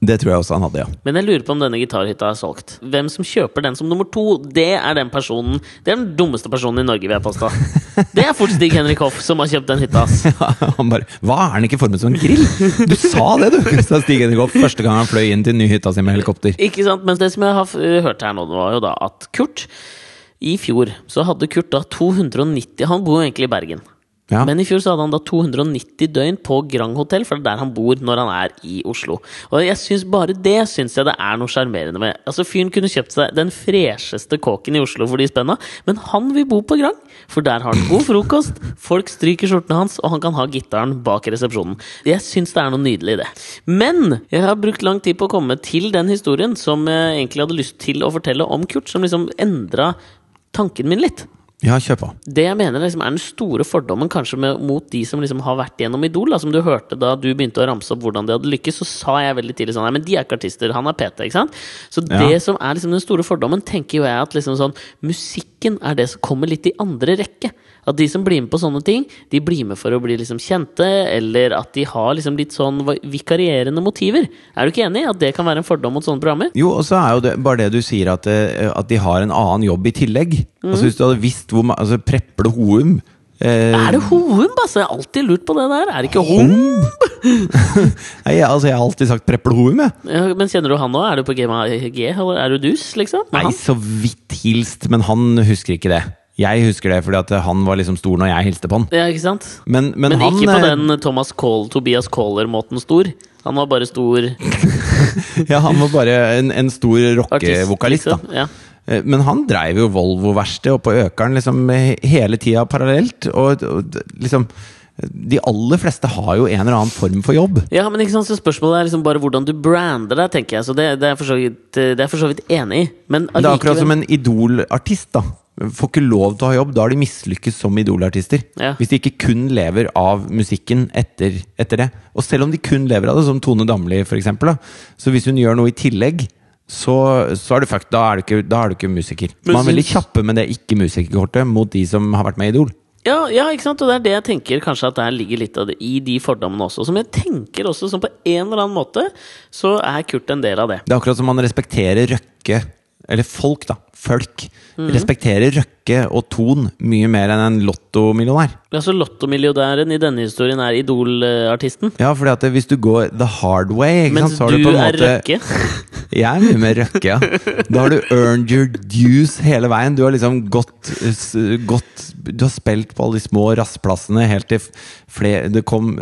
Det tror jeg også han hadde, ja. Men jeg lurer på om denne gitarhytta er solgt. Hvem som kjøper den som nummer to, det er den personen Det er den dummeste personen i Norge, vil jeg påstå. Det er fort Stig Henrik Hoff som har kjøpt den hytta, ass. <laughs> Han bare Hva er den ikke formet som en grill? Du sa det, du! <laughs> sa Stig Henrik Hoff første gang han fløy inn til den nye hytta si med helikopter. Ikke sant? Men det som jeg har hørt her nå, det var jo da at Kurt I fjor så hadde Kurt da 290 Han bor jo egentlig i Bergen. Ja. Men i fjor så hadde han da 290 døgn på Grand Hotell, for det er der han bor når han er i Oslo. Og jeg synes bare det syns jeg det er noe sjarmerende med. Altså Fyren kunne kjøpt seg den fresheste kåken i Oslo for de spenna, men han vil bo på Grand, for der har han god frokost, folk stryker skjortene hans, og han kan ha gitaren bak resepsjonen. Jeg syns det er noe nydelig i det. Men jeg har brukt lang tid på å komme til den historien som jeg egentlig hadde lyst til å fortelle om Kurt, som liksom endra tanken min litt. Ja, kjør på. Det jeg mener liksom er den store fordommen kanskje med, mot de som liksom har vært gjennom Idol, da, som du hørte da du begynte å ramse opp hvordan de hadde lykkes, så sa jeg veldig tidlig sånn Nei, men de er ikke artister, han er PT, ikke sant? Så Ja. det som er liksom den store fordommen, tenker jo jeg at liksom sånn Musikken er det som kommer litt i andre rekke. At de som blir med på sånne ting, de blir med for å bli liksom kjente, eller at de har liksom litt sånn vikarierende motiver. Er du ikke enig at det kan være en fordom mot sånne programmer? Jo, og så er jo det bare det du sier, at, eh, at de har en annen jobb i tillegg. Altså Hvis du hadde visst hvor altså, Preple Houm eh, Er det Houm, altså? Jeg har alltid lurt på det der. Er det ikke Houm? <laughs> Nei, altså, jeg har alltid sagt Preple Houm, jeg. Ja, men kjenner du han nå? Er du på GMAG, eller er du dus, liksom? Nei, han- så vidt hilst, men han husker ikke det. Jeg husker det fordi at han var liksom stor når jeg hilste på han. Ja, ikke sant? Men, men, Men, han ikke på eh, den Thomas Call, Tobias Kohler-måten stor. Han var bare stor <laughs> Ja, han var bare en, en stor rockevokalist, da. liksom. Ja. Eh, Men han dreiv jo Volvo-verksted oppe på Økeren liksom hele tida parallelt. Og, og liksom De aller fleste har jo en eller annen form for jobb. ja, men ikke sant, så spørsmålet er liksom bare hvordan du brander deg, tenker jeg. Så det, det er jeg for så vidt, det er jeg for så vidt enig i. Men Det er akkurat som en Idol-artist. da Får ikke lov til å ha jobb. Da har de mislykkes som Idol-artister. Ja. Hvis de ikke kun lever av musikken etter, etter det. Og selv om de kun lever av det, som Tone Damli f.eks., så hvis hun gjør noe i tillegg så, så er du fucked. Da er du ikke, da er du ikke musiker. Men Man er veldig kjappe med det ikke-musikerkortet mot de som har vært med i Idol. Ja, ja, ikke sant? Og det er det jeg tenker kanskje at der ligger litt av det i de fordommene også. Som jeg tenker også, som på en eller annen måte, så er Kurt en del av det. Det er akkurat som man respekterer Røkke, eller folk, da. Folk. Mm. Respekterer Røkke og Ton mye mer enn en lottomillionær. Altså Lottomilliardæren i denne historien er Idol-artisten. Ja, fordi at hvis du går the hard way, ikke Mens sant, så har du på en måte Røkke. <laughs> Jeg er mye mer røkke, ja. Da har du earned your dues hele veien. Du har liksom gått, gått Du har spilt på alle de små rassplassene helt til flere Det kom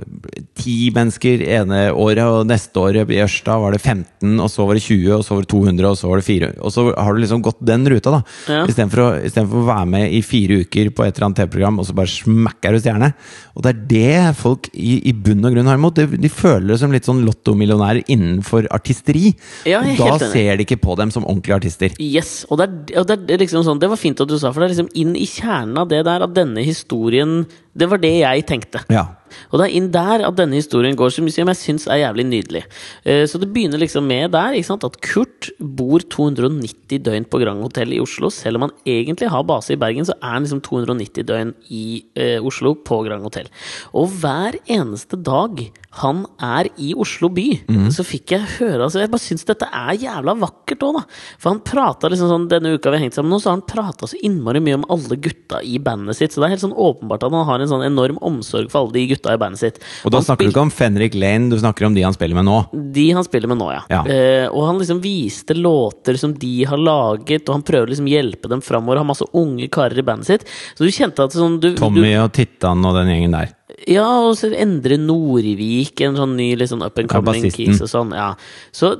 ti mennesker ene året, og neste året i Ørsta var det 15, og så var det 20, og så var det 200, og så var det 4. Og så har du liksom gått den ruta, da. Ja. Istedenfor å, i for å være med i fire uker på et eller annet TV-program, og så bare smekker du stjerne. Og det er det folk i, i bunn og grunn har imot. De, de føler det som litt sånn lottomillionærer innenfor artisteri. Ja, og da ser de ikke på dem som ordentlige artister. Yes, og det, er, og det er liksom sånn Det var fint at du sa, for det er liksom inn i kjernen av det der, at denne historien Det var det jeg tenkte. Ja. Og det er inn der at denne historien går, som jeg syns er jævlig nydelig. Eh, Så det begynner liksom med der ikke sant? at Kurt bor 290 døgn på Grand Hotell i Oslo. Selv om han egentlig har base i Bergen, så er han liksom 290 døgn i eh, Oslo på Grand Hotell. Og hver eneste dag han er i Oslo by, så fikk jeg høre altså Jeg bare syns dette er jævla vakkert òg, da. For han prata liksom sånn denne uka vi har hengt sammen nå, så har han prata så innmari mye om alle gutta i bandet sitt. Så det er helt sånn åpenbart at han har en sånn enorm omsorg for alle de gutta i bandet sitt. Og da Han snakker du ikke om Fenrik Lane, du snakker om de han spiller med nå. de han spiller med nå, ja. Ja. Eh, og han liksom viste låter som de har laget, og han prøver liksom hjelpe dem framover. Har masse unge karer i bandet sitt. Så du kjente at sånn du, Tommy og Tittan og den gjengen der. Ja, og så Endre Nordvik, en sånn ny liksom up and coming keys og sånn. Ja. Så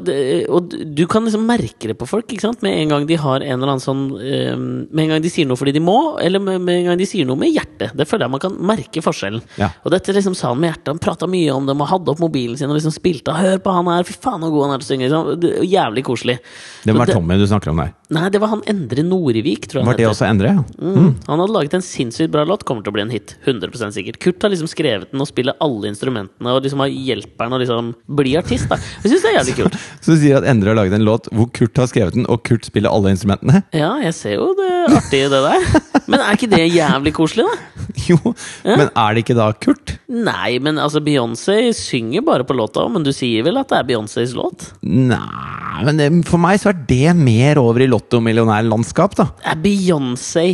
og du- kan liksom merke det på folk, ikke sant? Med en gang de har en eller annen sånn eh, Med en gang de sier noe fordi de må, eller med, en gang de sier noe med hjertet. Det føler jeg man kan merke forskjellen. Ja. Og dette liksom sa han med hjertet. Han prata mye om dem og hadde opp mobilen sin og liksom spilte. 'Hør på han her, fy faen så god han er til å synge'. Liksom. Jævlig koselig. Det var Tommy du snakker om der. Nei, det var han Endre Nordvik, tror jeg. Var det heter. også Endre? Mm. Mm. Han hadde laget en sinnssykt bra låt, kommer til å bli en hit. 100 sikkert. Kurt har liksom skrevet den og spiller alle instrumentene og liksom har hjelperen å liksom bli artist. da Jeg syns det er jævlig kult. <laughs> Så du sier at Endre har laget en låt hvor Kurt har skrevet den, og Kurt spiller alle instrumentene? Ja, jeg ser jo det artige i det der. Men er ikke det jævlig koselig, da? <laughs> Jo, men er det ikke da Kurt? Nei, men altså Beyoncé synger bare på låta, men du sier vel at det er Beyoncés låt? Nei, men det, for meg så er det mer over i lottomillionærlandskap, da. Er Beyoncé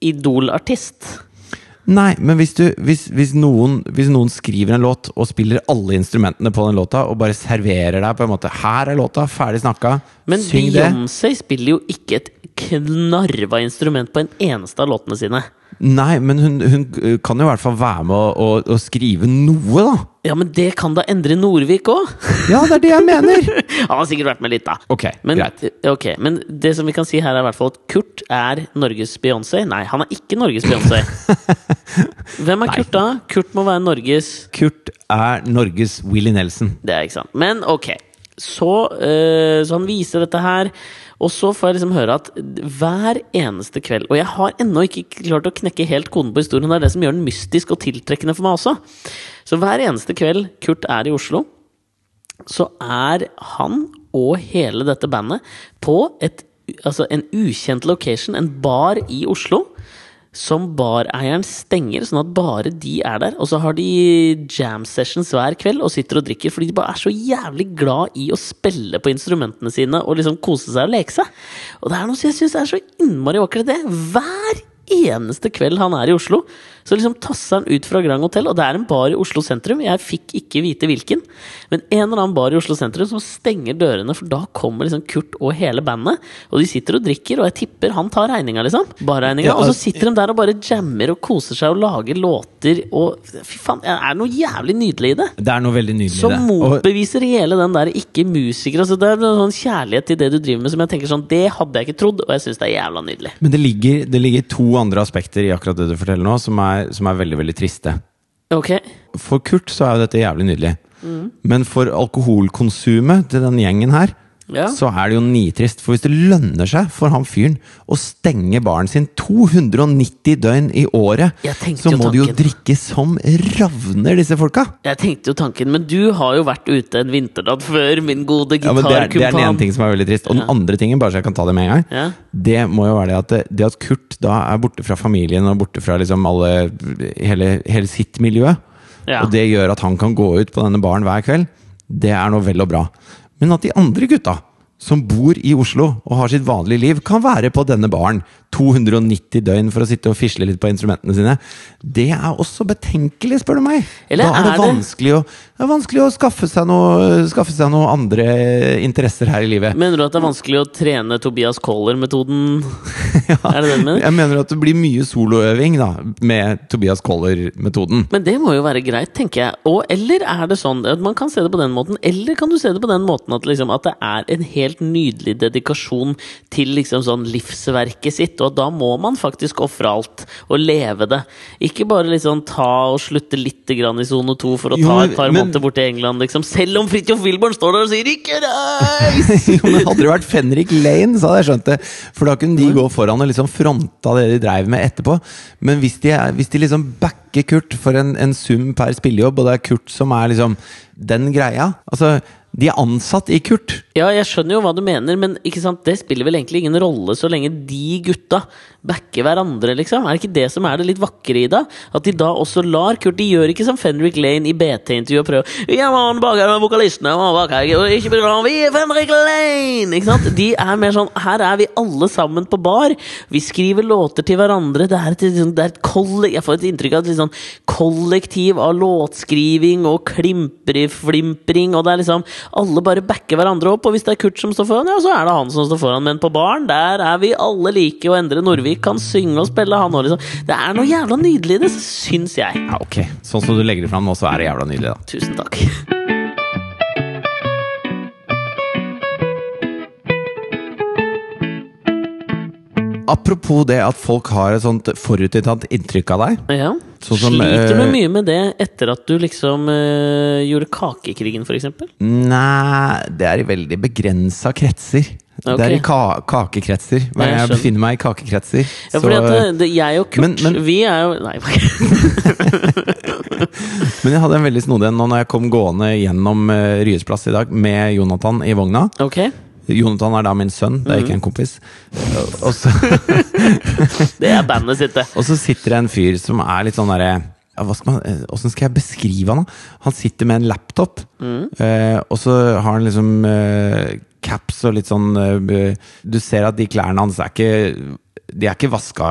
idolartist? Nei, men hvis, du, hvis, hvis, noen, hvis noen skriver en låt og spiller alle instrumentene på den låta, og bare serverer deg på en måte 'Her er låta, ferdig snakka, Men syng det'. Beyoncé spiller jo ikke et knarva instrument på en eneste av låtene sine. Nei, men hun, hun kan jo i hvert fall være med å, å, å skrive noe, da. Ja, men det kan da endre Norvik òg! Ja, det er det jeg mener! <laughs> Han har sikkert vært med litt, da. Ok, Men, greit. ok, men det som vi kan si her, er i hvert fall at Kurt er Norges Beyoncé. Nei, han er ikke Norges Beyoncé. <laughs> Hvem er Nei. Kurt da? Kurt må være Norges Kurt er Norges Willy Nelson. Det er ikke sant. Men ok. Så, øh, så han viser dette her, og så får jeg liksom høre at hver eneste kveld Og jeg har ennå ikke klart å knekke helt koden på historien, det er det som gjør den mystisk og tiltrekkende for meg også. Så hver eneste kveld Kurt er i Oslo, så er han og hele dette bandet på et, altså en ukjent location, en bar i Oslo, som bareieren stenger, sånn at bare de er der. Og så har de jam sessions hver kveld og sitter og drikker, fordi de bare er så jævlig glad i å spille på instrumentene sine og liksom kose seg og leke seg. Og det er noe som jeg syns er så innmari vakkert, det. Hver eneste kveld han er i Oslo, så liksom tasser han ut fra Grand Hotel, og det er en bar i Oslo sentrum. Jeg fikk ikke vite hvilken, men en eller annen bar i Oslo sentrum som stenger dørene, for da kommer liksom Kurt og hele bandet, og de sitter og drikker, og jeg tipper han tar regninga, liksom. Barregninga. Ja, og så altså- sitter de der og bare jammer og koser seg og lager låter, og fy faen, det er noe jævlig nydelig i det. Det er noe veldig nydelig i det. Som motbeviser hele den der ikke-musiker. Altså det er en sånn kjærlighet til det du driver med som jeg tenker sånn Det hadde jeg ikke trodd, og jeg syns det er jævla nydelig. men det ligger, det ligger to andre aspekter i akkurat det du forteller nå, som er, som er veldig, veldig triste. Okay. For Kurt så er jo dette jævlig nydelig. Mm. Men for alkoholkonsumet til den gjengen her, Ja. så er det jo nitrist. For hvis det lønner seg for han fyren å stenge baren sin 290 døgn i året, så må de jo drikke som ravner, disse folka! Jeg tenkte jo tanken, men du har jo vært ute en vinternatt før, min gode Ja, det, det er den ene ting som er veldig trist. Og den Ja. andre tingen, bare så jeg kan ta det med en gang, Ja. det må jo være det at, det, at Kurt da er borte fra familien og borte fra liksom alle, hele, hele sitt miljø, Ja. og det gjør at han kan gå ut på denne baren hver kveld, det er noe vel og bra. Men at de andre gutta som bor i Oslo og har sitt vanlige liv, kan være på denne baren 290 døgn for å sitte og fisle litt på instrumentene sine. Det er også betenkelig, spør du meg. Eller da er er det- vanskelig å, det er vanskelig å skaffe seg noe, skaffe seg noe andre interesser her i livet. Mener du at det er vanskelig å trene Tobias Coller-metoden? <laughs> Er det det du mener? Jeg mener at det blir mye soloøving da, med Tobias Coller-metoden. Men det må jo være greit, tenker jeg. Og, eller er det sånn at man kan se det på den måten, eller kan du se det på den måten at, liksom, at det er en helt nydelig dedikasjon til liksom sånn livsverket sitt, og da må man faktisk ofre alt og leve det. Ikke bare liksom ta og slutte litt grann i sone to for å Jo, ta et par men- måneder bort til England, liksom. Selv om Fridtjof Wilborn står der og sier 'ikke reis'! <laughs> men Hadde det vært Fenrik Lane, så hadde jeg skjønt det. For da kunne de gå foran og liksom fronta det de dreiv med etterpå. Men hvis de, er, hvis de liksom backer Kurt for en, en sum per spillejobb, og det er Kurt som er liksom den greia Altså, de er ansatt i Kurt. Ja, jeg skjønner jo hva du mener, men ikke sant? det spiller vel egentlig ingen rolle så lenge de gutta backer hverandre, liksom. Er det ikke det som er det litt vakre i det? At de da også lar Kurt De gjør ikke som Fenrik Lane i BT-intervjuet prøver Ja, man bak her, vokalistene, man bak her, og ikke om, vi er Fenrik Lane! Ikke sant? De er mer sånn Her er vi alle sammen på bar. Vi skriver låter til hverandre. Det er et, liksom, det er et kollektiv Jeg får et inntrykk av et sånn kollektiv av låtskriving og klimpreflimpring, og det er liksom Alle bare backer hverandre opp, og hvis det er Kurt som står foran, ja, så er det han som står foran. Men på baren, der er vi alle like, og Endre Norvik kan synge og spille, han òg, liksom. Det er noe jævla nydelig i det, syns jeg. Ja, ok. Sånn som du legger det fram nå, så er det jævla nydelig, da. Tusen takk. Apropos det at folk har et sånt forutinntatt inntrykk av deg. Ja. Sånn Sliter du eh, mye med det etter at du liksom uh, gjorde Kakekrigen, eksempel? Nei, det er i veldig begrensa kretser. Det er i ka kakekretser. Hver Jeg jeg befinner meg i kakekretser. Ja, så- fordi at det, det, jeg og Kurt, Men- men- vi er jo Nei, <laughs> Men jeg hadde en veldig snodig en nå når jeg kom gående gjennom uh, Ryes plass i dag med Jonathan i vogna. ok. Jonathan er da min sønn, det er Mhm. ikke en kompis. Og så, <laughs> Det er bandet sitt, det. og så sitter det en fyr som er litt sånn derre skal eh, skal jeg beskrive han? da? Han sitter med en laptop, mm. eh, og så har han liksom eh, caps og litt sånn eh, Du ser at de klærne hans er ikke De er ikke vaska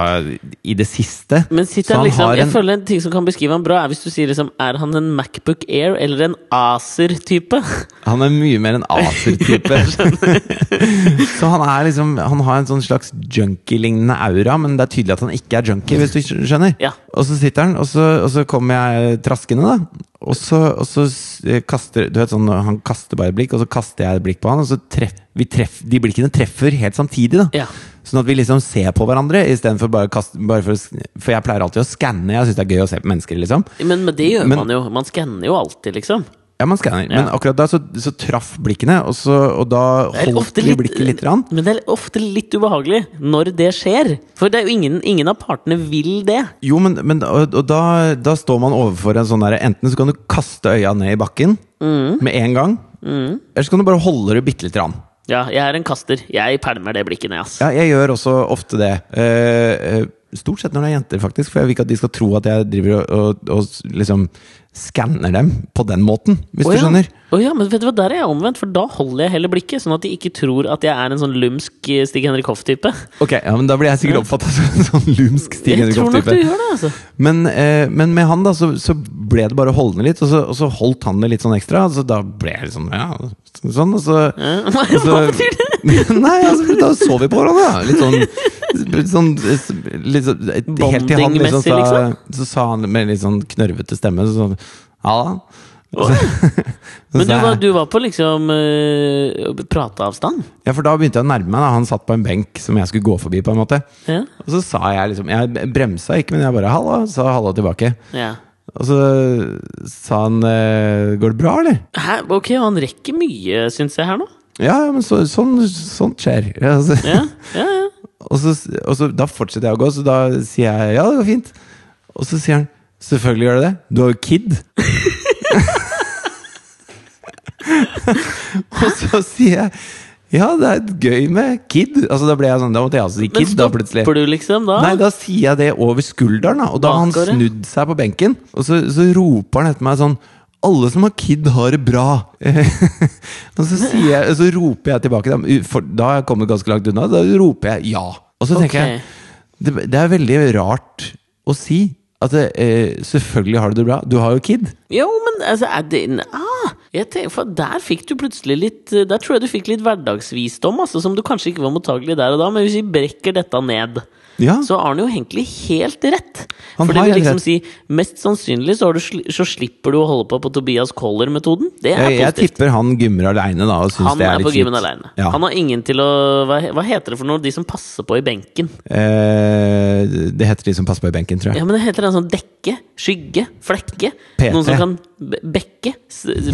i det siste. Men sitter han liksom, jeg en- føler en ting som kan beskrive han bra, er hvis du sier liksom Er han en Macbook Air eller en Acer-type? <laughs> Han er mye mer en Acer-type. <laughs> så han er liksom Han har en sånn slags junkie-lignende aura, men det er tydelig at han ikke er junkie, hvis du skjønner. Ja. Og så sitter han, og så, og så kommer jeg traskende, da. Og så, og så kaster Du vet sånn, Han kaster bare et blikk, og så kaster jeg et blikk på han, og så treff, vi treff, de blikkene treffer helt samtidig. da Ja. Sånn at vi liksom ser på hverandre, istedenfor bare kaste bare for, for jeg pleier alltid å skanne. Jeg syns det er gøy å se på mennesker, liksom. Men, men det gjør Men- man jo. Man skanner jo alltid, liksom. Ja, man skanner. Ja. Men akkurat da så, så traff blikkene, og, så, og da holdt de blikket litt. Rann. Men det er ofte litt ubehagelig når det skjer. For det er jo ingen, ingen av partene vil det. Jo, men, men og, og da, da står man overfor en sånn derre Enten så kan du kaste øya ned i bakken Mm. med en gang, eller så kan du bare holde det bitte lite grann. Ja, jeg er en kaster. Jeg pælmer det blikket ned, ass. Ja, jeg gjør også ofte det. Eh, eh, stort sett når det er jenter, faktisk. For jeg vil ikke at de skal tro at jeg driver og, og, og liksom skanner dem på den måten, hvis Å du skjønner. Oh, ja, men vet du hva, der er jeg omvendt, for da holder jeg heller blikket. Sånn at de ikke tror at jeg er en sånn lumsk eh, Stig-Henrik Hoff-type. Ok, ja, men Da blir jeg sikkert oppfatta som en sånn lumsk Stig Henrik Hoff-type. altså. Men, eh, men med han da, så, så ble det bare holdende litt, og så, og så holdt han det litt sånn ekstra. Så da ble jeg liksom ja, sånn, og så, Hva betyr det? <laughs> Nei, altså, da så vi på hverandre, da. Litt sånn, litt sånn, litt sånn Helt til han liksom sa, liksom? Så sa han med litt sånn knørvete stemme så, sånn, Ja da. <laughs> Så Men du var, du var på liksom uh, prateavstand? Ja, for da begynte jeg å nærme meg. Da. Han satt på en benk som jeg skulle gå forbi. på en måte Ja. Og så sa jeg liksom Jeg bremsa ikke, men jeg bare 'hallo', sa hallo tilbake. ja. Og så sa han eh, 'går det bra, eller'? Hæ? Ok, han rekker mye, syns jeg, her nå. Ja, men så, sånn, sånt skjer. <laughs> Ja, altså. Ja, ja, ja. Og, så, og så da fortsetter jeg å gå, så da sier jeg 'ja, det går fint'. Og så sier han 'selvfølgelig gjør det det, du har jo kid'. <laughs> <laughs> og så sier jeg 'ja, det er gøy med kid'. Altså Da ble jeg sånn, da måtte jeg også si Men stopper da plutselig du liksom da? Nei, da sier jeg det over skulderen, da. Og da har han snudd seg på benken. Og så, så roper han etter meg sånn alle som har kid, har det bra. <laughs> og så, jeg, så roper jeg tilbake, dem, for da har jeg kommet ganske langt unna. Da roper jeg ja. Og så tenker okay. jeg det, det er veldig rart å si. At det, eh, selvfølgelig har du det bra. Du har jo kid. Jo, men altså er det, ah, jeg tenker, for Der fikk du plutselig litt Der tror jeg du fikk litt hverdagsvisdom, altså, som du kanskje ikke var mottagelig der og da. Men hvis vi brekker dette ned, Ja. så har han jo egentlig helt rett. Han For det vil liksom rett. si Mest sannsynlig så, sli- så slipper du å holde på på Tobias Coller-metoden. Det er Jeg, jeg positivt. tipper han gymmer aleine da, og Han det er er på gymmen aleine. Ja. Han har ingen til å hva, hva heter det for noe? De som passer på i benken. Eh, det heter de som passer på i benken, tror jeg. Ja, men det heter en sånn dekke, skygge, flekke. PT. Noen som kan bekke.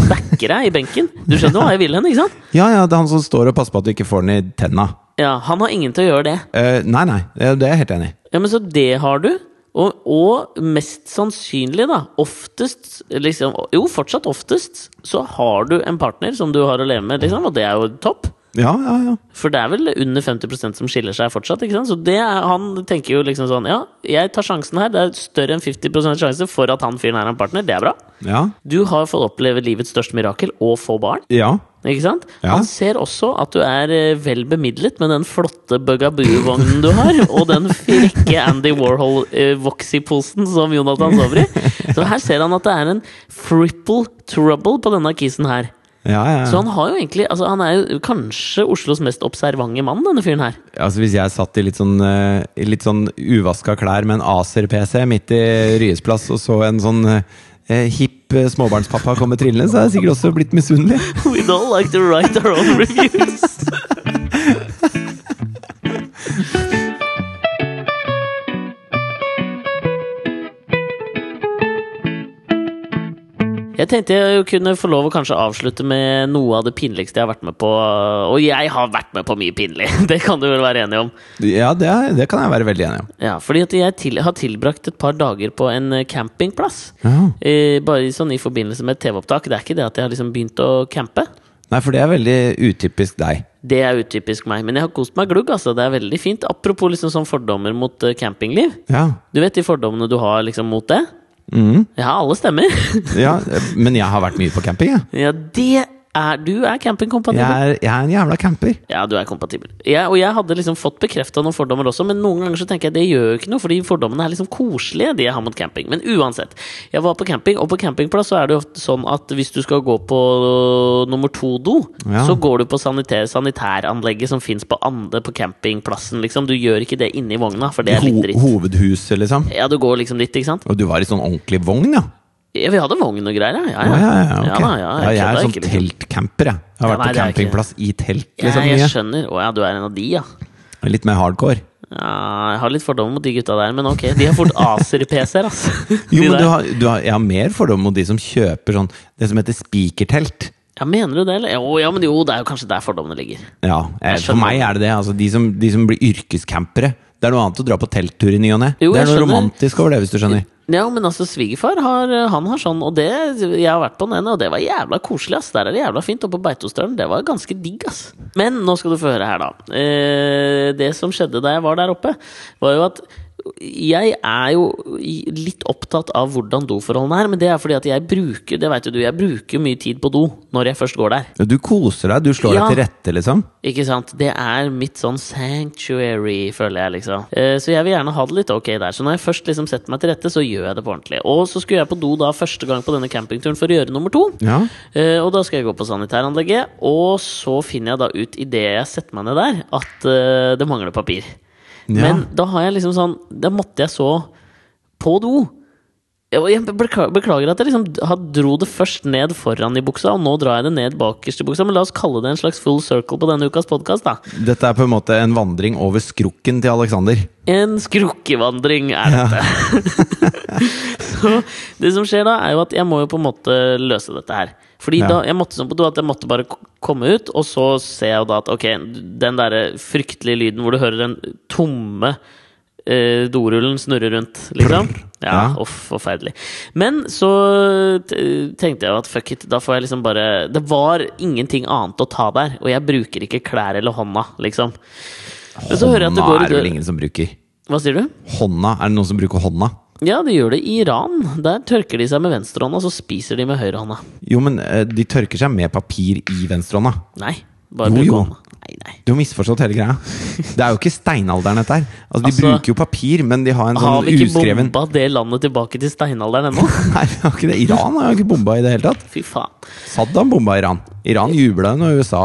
backer deg i benken. Du skjønner hva jeg vil hen, ikke sant? Ja, ja, det er han som står og passer på at du ikke får den i tenna. Ja, Han har ingen til å gjøre det. Eh, nei, nei, det det er jeg helt enig i. Ja, men Så det har du. Og, og mest sannsynlig, da, oftest liksom, Jo, fortsatt oftest, så har du en partner som du har å leve med, liksom, og det er jo topp. Ja, ja, ja. For det er vel under 50% som skiller seg fortsatt. ikke sant? Så det er, han tenker jo liksom sånn Ja, jeg tar sjansen her. Det er større enn 50% sjanse for at han fyren er en partner. Det er bra. Ja. Du har fått oppleve livets største mirakel og få barn. ja. Ikke sant? Ja. Han ser også at du er eh, vel bemidlet med den flotte Bugaboo-vognen du har, <laughs> og den frekke Andy Warhol-Voxy-posen som Jonathan sover i. Så her ser han at det er en fripple trouble på denne kisen her. Ja, ja, Så han har jo egentlig Altså han er jo kanskje Oslos mest observante mann, denne fyren her. Altså Hvis jeg satt i litt sånn, eh, litt sånn uvaska klær med en Acer-PC midt i Ryes plass, og så en sånn eh, hipp eh, småbarnspappa komme trillende, så er jeg sikkert også blitt misunnelig. <laughs> We don't like to write our own reviews. <laughs> Jeg tenkte jeg kunne få lov å kanskje avslutte med noe av det pinligste jeg har vært med på. Og jeg har vært med på mye pinlig, <laughs> det kan du vel være enig om? Ja, det, er, det kan jeg være veldig enig om. Ja, fordi at jeg til, har tilbrakt et par dager på en eh, campingplass. Ja. Eh, bare i sånn i forbindelse med et TV-opptak. Det er ikke det at jeg har liksom begynt å campe. Nei, for det er veldig utypisk deg. Det er utypisk meg. Men jeg har kost meg glugg. altså Det er veldig fint. Apropos liksom sånn fordommer mot eh, campingliv. Ja. Du vet de fordommene du har liksom mot det? Mhm. Ja, alle stemmer. ja. Men jeg har vært mye på camping, jeg. ja, det er, du er campingkompatibel. Jeg er, jeg er en jævla camper. Ja, du er kompatibel. Jeg, og jeg hadde liksom fått bekrefta noen fordommer også, men noen ganger så tenker jeg det gjør jo ikke noe, fordi fordommene er liksom koselige, de jeg har mot camping. Men uansett. Jeg var på camping, og på campingplass så er det jo ofte sånn at hvis du skal gå på nummer to-do, Ja. så går du på sanitær, sanitæranlegget som fins på Ande på campingplassen, liksom. Du gjør ikke det inni vogna, for det er litt Ho dritt. hovedhuset, liksom. Ja, du går liksom dit, ikke sant? Og du var i sånn ordentlig vogn, ja? Ja, vi hadde vogn og greier, ja. Ja, ja, ja, okay. Ja, ja, ja, jeg er sånn ikke, liksom. teltcamper, jeg. Jeg har vært nei, på campingplass i telt, liksom. jeg mye. skjønner. Å ja, du er en av de, ja. Litt mer hardcore. Ja, jeg har litt fordommer mot de gutta der, men ok. De har fort <laughs> Acer-PC-er, altså. Jo, <laughs> men du har, du har, jeg har mer fordom mot de som kjøper sånn Det som heter spikertelt. Ja, Mener du det, eller? Jo, ja, men jo, det er jo kanskje der fordommene ligger. Ja, eh, Jeg for meg er det det. Altså, de, som, de som blir yrkescampere. Det er noe annet å dra på telttur i ny og ne. Det er noe romantisk over det, hvis du skjønner. Ja, men altså, svigerfar har, han har sånn, og det Jeg har vært på den ene, og det var jævla koselig, ass. Der er det jævla fint. Og på Beitostølen, det var ganske digg, ass. Men nå skal du få høre her, da. Eh, det som skjedde da jeg var der oppe, var jo at jeg er jo litt opptatt av hvordan doforholdene er, men det er fordi at jeg bruker det vet du, jeg bruker mye tid på do når jeg først går der. Du koser deg, du slår Ja. deg til rette, liksom. Ikke sant? Det er mitt sånn sanctuary, føler jeg, liksom. Eh, så jeg vil gjerne ha det litt ok der. Så når jeg først liksom setter meg til rette, så gjør jeg det på ordentlig. Og så skulle jeg på do da første gang på denne campingturen for å gjøre nummer to. Ja. Eh, og da skal jeg gå på sanitæranlegget, og så finner jeg da ut idet jeg setter meg ned der, at eh, det mangler papir. Ja. Men da har jeg liksom sånn Da måtte jeg så på do. Jeg beklager at jeg liksom dro det først ned foran i buksa, og nå drar jeg det ned bakerst i buksa. Men la oss kalle det en slags full circle på denne ukas podkast, da. Dette er på en måte en vandring over skrukken til Alexander. En skrukkevandring er dette. <laughs> så det som skjer da, er jo at jeg må jo på en måte løse dette her. Fordi Ja. da jeg måtte sånn på do at jeg måtte bare komme ut, og så ser jeg da at ok, den derre fryktelige lyden hvor du hører den tomme eh, dorullen snurre rundt, liksom. Ja, Ja. forferdelig. Men så tenkte jeg jo at fuck it, da får jeg liksom bare Det var ingenting annet å ta der, og jeg bruker ikke klær eller hånda, liksom. Men så hører jeg at det går Hånda er det vel ingen som bruker. Hva sier du? Hånda? Er det noen som bruker hånda? Ja, de gjør det i Iran. Der tørker de seg med venstrehånda, så spiser de med høyrehånda. Jo, men eh, de tørker seg med papir i venstrehånda. Nei, bare Jo, bruk jo. hånda. Nei, nei. Du har misforstått hele greia. Det er jo ikke steinalderen, dette her. Altså, de Altså, bruker jo papir, men de har en sånn uskreven Har vi ikke uskreven bomba det landet tilbake til steinalderen ennå? <laughs> Nei, de har ikke det. Iran har jo ikke bomba i det hele tatt. Fy faen. Saddam bomba Iran. Iran jubla når USA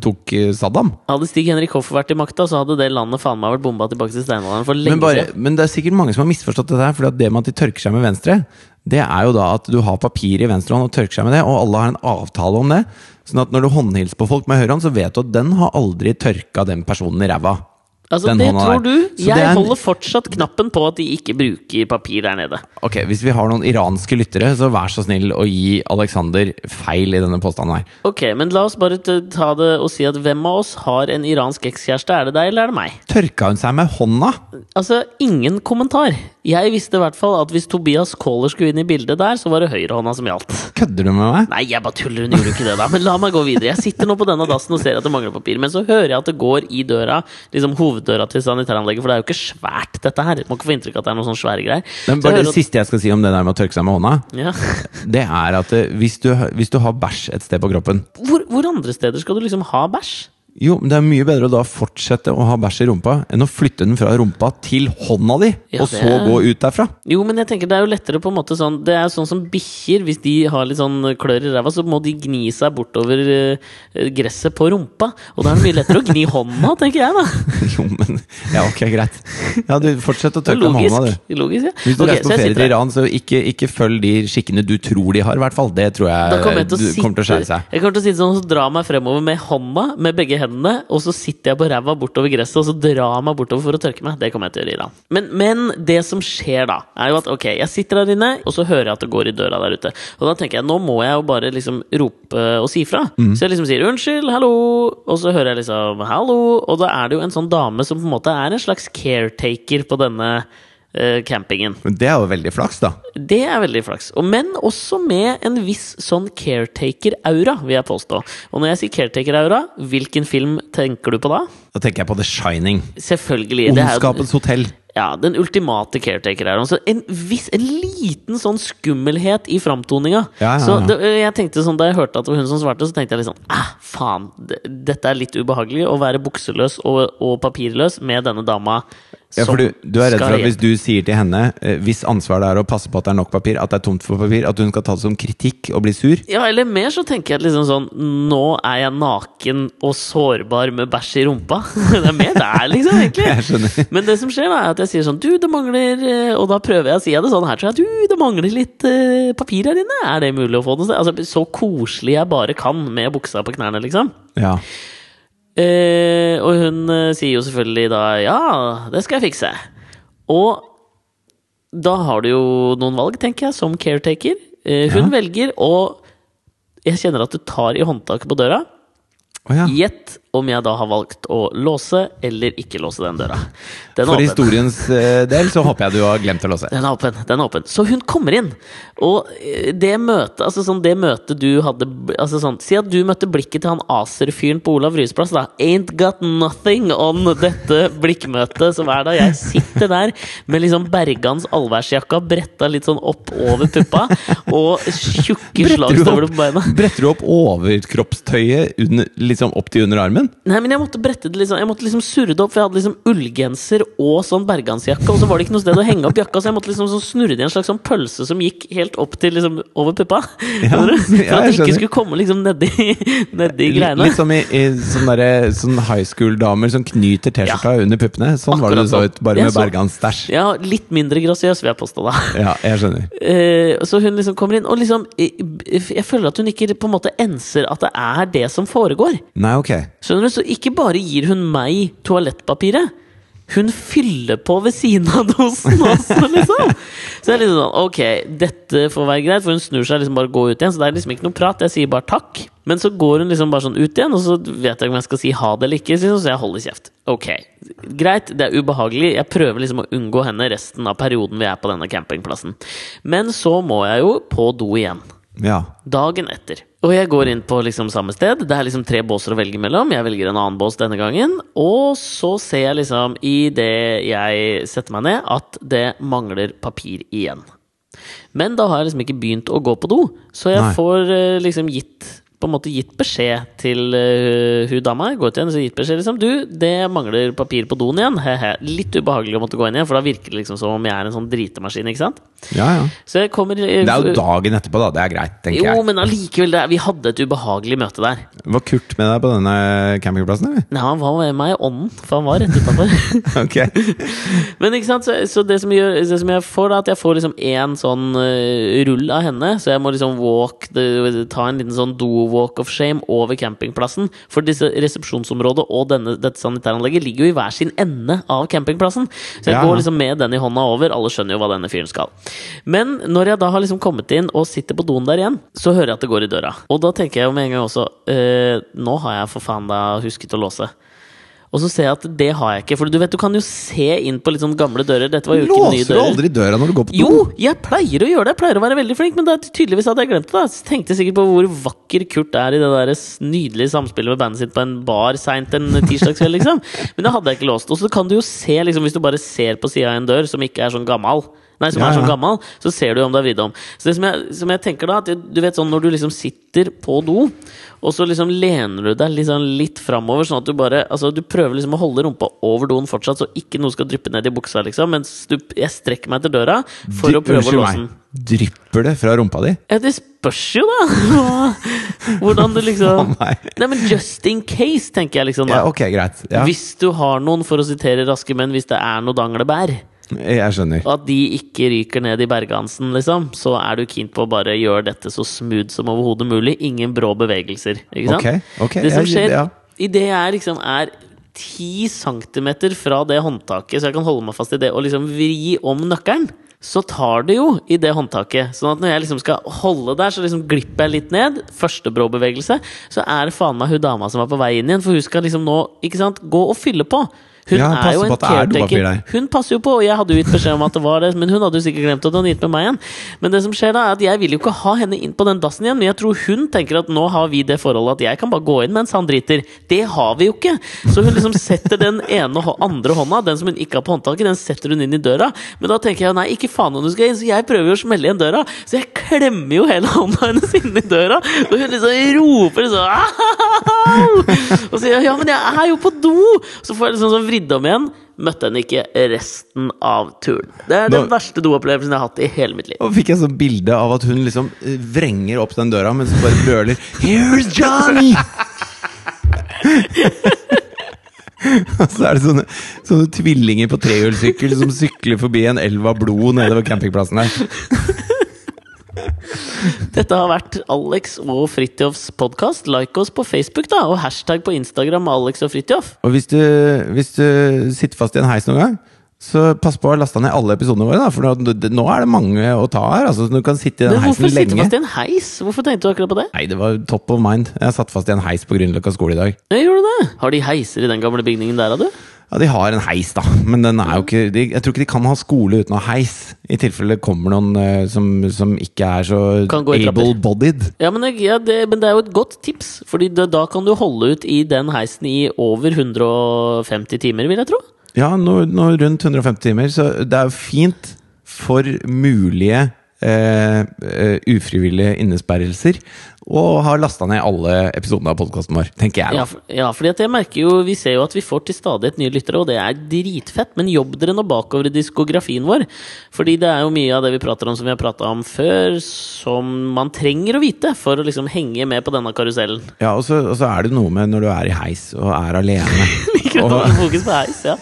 tok eh, Saddam. Hadde Stig Henrik Hoff vært i makta, så hadde det landet faen meg vært bomba tilbake til steinalderen for lenge Men, bare, siden. men det er sikkert mange som har misforstått dette her. For det med at de tørker seg med venstre, det er jo da at du har papir i venstre hånd og tørker seg med det, og alle har en avtale om det. Sånn at når du håndhilser på folk med høyrehånd, så vet du at den har aldri tørka den personen i ræva. Altså, den det tror du. Jeg en- holder fortsatt knappen på at de ikke bruker papir der nede. Ok, Hvis vi har noen iranske lyttere, så vær så snill å gi Alexander feil i denne påstanden her. Ok, men la oss bare ta det og si at hvem av oss har en iransk ekskjæreste? Er det deg, eller er det meg? Tørka hun seg med hånda? Altså, ingen kommentar. Jeg visste i hvert fall at hvis Tobias Kåler skulle inn i bildet der, så var det høyrehånda som gjaldt. Kødder du med meg? Nei, jeg bare tuller, hun gjorde jo ikke det, da. Men la meg gå videre. Jeg sitter nå på denne dassen og ser at det mangler papir. Men så hører jeg at det går i døra, liksom hoveddøra til sanitæranlegget, for det er jo ikke svært, dette her. Må ikke få inntrykk av at det er noen sånne svære greier. Men bare Det at- siste jeg skal si om det der med å tørke seg med hånda, ja. <laughs> det er at eh, hvis du, hvis du har bæsj et sted på kroppen hvor, hvor andre steder skal du liksom ha bæsj? Jo, men det er mye bedre å da fortsette å ha bæsj i rumpa enn å flytte den fra rumpa til hånda di, Ja, og så er- gå ut derfra. Jo, men jeg tenker det er jo lettere på en måte sånn Det er sånn som bikkjer, hvis de har litt sånn klør i ræva, så må de gni seg bortover eh, gresset på rumpa. Og da er det mye lettere å gni hånda, tenker jeg, da. <laughs> Jo, men Ja, ok, greit. Ja, du Fortsett å tørke med hånda, du. Logisk ja. Hvis du okay, reiser på ferie til. Iran, så ikke, ikke følg de skikkene du tror de har, i hvert fall. Det tror jeg kommer jeg til å du sitte kommer til å skjære seg. Jeg kommer til å sitte sånn og dra meg fremover med hånda, med begge hendene, og så sitter jeg på ræva bortover gresset, og så drar jeg meg bortover for å tørke meg. Det kommer jeg til å gjøre i dag. Men, men det som skjer da, er jo at ok, jeg sitter der inne, og så hører jeg at det går i døra der ute. Og da tenker jeg, nå må jeg jo bare liksom rope og si fra. Mm. Så jeg liksom sier unnskyld, hallo, og så hører jeg liksom hallo, og da er det jo en sånn dame som på en måte er en slags caretaker på denne campingen. Men det er jo veldig flaks, da. Det er veldig flaks. Men også med en viss sånn caretaker-aura, vil jeg påstå. Og når jeg sier caretaker-aura, hvilken film tenker du på da? Da tenker jeg på The Shining. Selvfølgelig. Ondskapens hotell. Ja, den ultimate caretaker her. Altså en, viss, en liten sånn skummelhet i framtoninga. Ja, ja, Så det, jeg tenkte sånn, Da jeg hørte at det var hun som svarte, så tenkte jeg liksom ah, faen, dette er litt ubehagelig å være bukseløs og, og papirløs med denne dama. Ja, for du, du er redd for at hvis du sier til henne, eh, hvis ansvaret er å passe på at det er nok papir, at det er tomt for papir, at hun skal ta det som kritikk og bli sur? Ja, eller mer så tenker jeg liksom sånn Nå er jeg naken og sårbar med bæsj i rumpa. <laughs> Det er mer der, liksom, <laughs> egentlig. Men det som skjer, da, er at jeg sier sånn Du, det mangler eh, Og da prøver jeg å si det sånn her, så jeg. Du, det mangler litt uh, papir her inne. Er det mulig å få noe sted? Altså, så koselig jeg bare kan med buksa på knærne, liksom. Ja. Uh, og hun uh, sier jo selvfølgelig da ja, det skal jeg fikse. Og da har du jo noen valg, tenker jeg, som caretaker. Hun Ja. velger å Jeg kjenner at du tar i håndtaket på døra. Oh, ja. Gjett om jeg da har valgt å låse eller ikke låse den døra. Den For åpen. historiens eh, del så håper jeg du har glemt å låse. Den er åpen. den er åpen Så hun kommer inn. Og eh, det møtet altså sånn, det møtet du hadde altså sånn, Si at du møtte blikket til han Acer-fyren på Olav Ryes plass. da Ain't got nothing on dette blikkmøtet som er da jeg sitter der med liksom Bergans allværsjakka bretta litt sånn opp over puppa og tjukke slagstøvler på beina. bretter du opp overkroppstøyet under, liksom opp til under armen? Nei, men jeg måtte brette det liksom Jeg måtte liksom surre det opp, for jeg hadde liksom ullgenser og sånn bergansjakke, og så var det ikke noe sted å henge opp jakka, så jeg måtte liksom sånn snurre det i en slags sånn pølse som gikk helt opp til liksom over puppa. Ja? <laughs> For ja, at det ikke skulle komme liksom nedi, nedi greiene. Litt som i, i sånne, der, sånn high school-damer som knyter T-skjorta under puppene. Sånn var det du så sånn. ut, bare med bergansstæsj. Ja, litt mindre grasiøs, vil jeg påstå, da. Ja, jeg skjønner. Uh, så hun liksom kommer inn, og liksom Jeg føler at hun ikke på en måte enser at det er det som foregår. Nei, ok. Skjønner du? Så ikke bare gir hun meg toalettpapiret. Hun fyller på ved siden av dosen også, liksom! Så det er litt sånn Ok, dette får være greit, for hun snur seg liksom bare og går ut igjen. Så det er liksom ikke noe prat. Jeg sier bare takk. Men så går hun liksom bare sånn ut igjen, og så vet jeg ikke om jeg skal si ha det eller ikke. liksom, Så jeg holder kjeft. Ok, greit, det er ubehagelig. Jeg prøver liksom å unngå henne resten av perioden vi er på denne campingplassen. Men så må jeg jo på do igjen. Ja. Dagen etter. Og jeg går inn på liksom samme sted. Det er liksom tre båser å velge mellom. Jeg velger en annen bås denne gangen. Og så ser jeg liksom, idet jeg setter meg ned, at det mangler papir igjen. Men da har jeg liksom ikke begynt å gå på do, så jeg Nei. får eh, liksom gitt på en måte gitt beskjed til uh, hun dama. Gå ut igjen så gitt beskjed liksom Du, det mangler papir på doen igjen. He-he. Litt ubehagelig å måtte gå inn igjen, for da virker det liksom som om jeg er en sånn dritemaskin. ikke sant? ja, ja. Så jeg kommer Det er jo dagen etterpå, da. Det er greit, tenker Jo, jeg. men allikevel, vi hadde et ubehagelig møte der. Var Kurt med deg på denne campingplassen, eller? Nei, han var med meg i ånden, for han var rett utafor. <laughs> <laughs> Men ikke sant, så, så det, som gjør, det som jeg får, da, at jeg får liksom én sånn uh, rull av henne. Så jeg må liksom walk the, ta en liten sånn do-walk of shame over campingplassen. For disse resepsjonsområdet og denne, dette sanitæranlegget ligger jo i hver sin ende av campingplassen. Så jeg Ja. går liksom med den i hånda over. Alle skjønner jo hva denne fyren skal. Men når jeg da har liksom kommet inn og sitter på doen der igjen, så hører jeg at det går i døra. Og da tenker jeg jo med en gang også eh, Nå har jeg for faen da husket å låse. Og så ser jeg at det har jeg ikke. For du vet, du kan jo se inn på litt sånn gamle dører. Dette var jo ikke nye Låser du dører. aldri døra når du går på do? Jo, jeg pleier å gjøre det. Jeg pleier å være veldig flink, men det er tydeligvis at jeg glemte det. Jeg tenkte sikkert på hvor vakker Kurt er i det der nydelige samspillet med bandet sitt på en bar seint en tirsdagskveld, liksom. Men det hadde jeg ikke låst. Og så kan du jo se, liksom, hvis du bare ser på sida av en dør som ikke er sånn gammal Nei, som Ja, er sånn gammel, så ser du om det er vridd om. Så det som jeg, som jeg tenker da, at du vet sånn når du liksom sitter på do, og så liksom lener du deg liksom litt framover, sånn at du bare Altså, du prøver liksom å holde rumpa over doen fortsatt, så ikke noe skal dryppe ned i buksa, liksom, mens du, jeg strekker meg til døra for å prøve å låse den. Drypper det fra rumpa di? Ja, det spørs jo, da! <laughs> Hvordan du liksom nei. Nei, men just in case, tenker jeg liksom da. Ja, ok, greit. Ja, Hvis du har noen, for å sitere Raske menn, hvis det er noe danglebær, jeg skjønner. og at de ikke ryker ned i bergansen, liksom, så er du keen på å bare gjøre dette så smooth som overhodet mulig. Ingen brå bevegelser. Ikke sant? Okay, okay, Det som skjer ja. idet jeg liksom er ti centimeter fra det håndtaket, så jeg kan holde meg fast i det, og liksom vri om nøkkelen, så tar det jo i det håndtaket. Sånn at når jeg liksom skal holde der, så liksom glipper jeg litt ned. Første brå bevegelse. Så er det faen meg hun dama som er på vei inn igjen, for hun skal liksom nå ikke sant, gå og fylle på. Hun Ja, er jo en er caretaker. Hun passer jo på, og jeg hadde jo gitt beskjed om at det var det, men hun hadde jo sikkert glemt at hun hadde gitt med meg igjen. Men det som skjer da, er at jeg vil jo ikke ha henne inn på den dassen igjen, men jeg tror hun tenker at nå har vi det forholdet at jeg kan bare gå inn mens han driter. Det har vi jo ikke! Så hun liksom setter den ene og andre hånda, den som hun ikke har på håndtaket, den setter hun inn i døra. Men da tenker jeg nei, ikke faen om du skal inn, så jeg prøver jo å smelle igjen døra. Så jeg klemmer jo hele hånda hennes inn i døra, og hun liksom roper «Au!» Og sier ja, men jeg er jo på do! Så får jeg liksom sånn vridd om igjen. Møtte henne ikke resten av turen. Det er den Nå- verste doopplevelsen jeg har hatt i hele mitt liv. Og fikk jeg sånn bilde av at hun liksom eh, vrenger opp den døra mens hun bare brøler 'Here's Johnny!' <laughs> Og så er det sånne, sånne tvillinger på trehjulssykkel som sykler forbi en elv av blod nede ved campingplassen der. <laughs> Dette har vært Alex og Fridtjofs podkast. Like oss på Facebook, da, og hashtag på Instagram Alex og Fridtjof. Og hvis du, hvis du sitter fast i en heis noen gang, så pass på å laste ned alle episodene våre, da, for nå, nå er det mange å ta her. Altså, du kan sitte i den Men hvorfor heisen sitte lenge. fast i en heis? Hvorfor tenkte du akkurat på det? Nei, det var top of mind. Jeg satt fast i en heis på Grünerløkka skole i dag. Jeg gjorde du det? Har de heiser i den gamle bygningen der, da, du? Ja, de har en heis, da, men den er jo ikke de, Jeg tror ikke de kan ha skole uten å ha heis. I tilfelle det kommer noen uh, som, som ikke er så able-bodied. Ja, men, ja, det, men det er jo et godt tips, Fordi det, da kan du holde ut i den heisen i over 150 timer, vil jeg tro. Ja, nå, nå rundt 150 timer, så det er jo fint for mulige Uh, uh, ufrivillige innesperrelser å har lasta ned alle episodene av podkasten vår, tenker jeg. Ja, for, ja fordi at jeg merker jo Vi ser jo at vi får til stadighet nye lyttere, og det er dritfett. Men jobb dere nå bakover i diskografien vår. Fordi det er jo mye av det vi prater om som vi har prata om før, som man trenger å vite for å liksom henge med på denne karusellen. Ja, og så, og så er det noe med når du er i heis og er alene. <laughs> Ikke Og- ha fokus på heis, ja.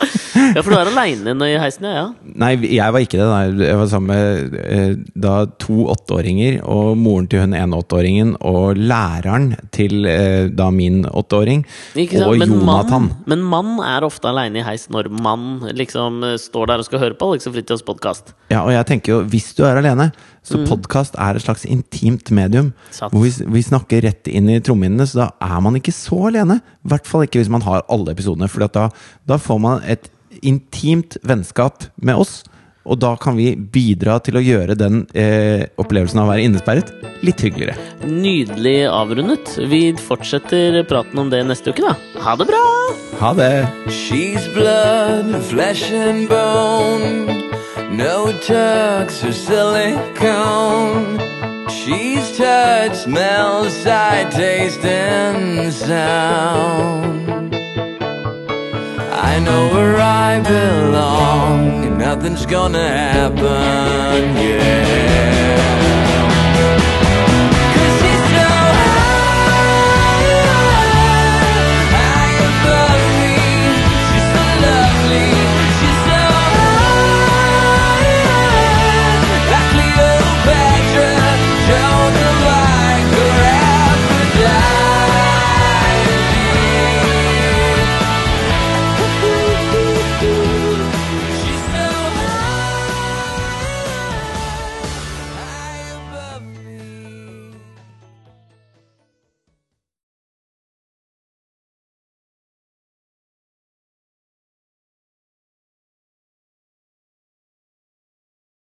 ja, for du er aleine i heisen, ja. ja. Nei, jeg var ikke det. Da. Jeg var sammen med eh, da to åtteåringer og moren til hun ene åtteåringen og læreren til eh, da min åtteåring og Men Jonathan. mann, men mann er ofte aleine i heis når mann liksom eh, står der og skal høre på Alex og Fridtjofs podkast. Ja, og jeg tenker jo, hvis du er alene, så podkast er et slags intimt medium. Satt. Hvor vi, vi snakker rett inn i trommehinnene, så da er man ikke så alene. I hvert fall ikke hvis man har alle episodene, for da, da får man et intimt vennskap med oss. Og da kan vi bidra til å gjøre den eh, opplevelsen av å være innesperret litt hyggeligere. Nydelig avrundet. Vi fortsetter praten om det neste uke, da. Ha det bra! Ha det! She's blood, flesh and bone. No tucks or silicone. She's touch, smell, sight, taste, and sound. I know where I belong, nothing's gonna happen, yeah.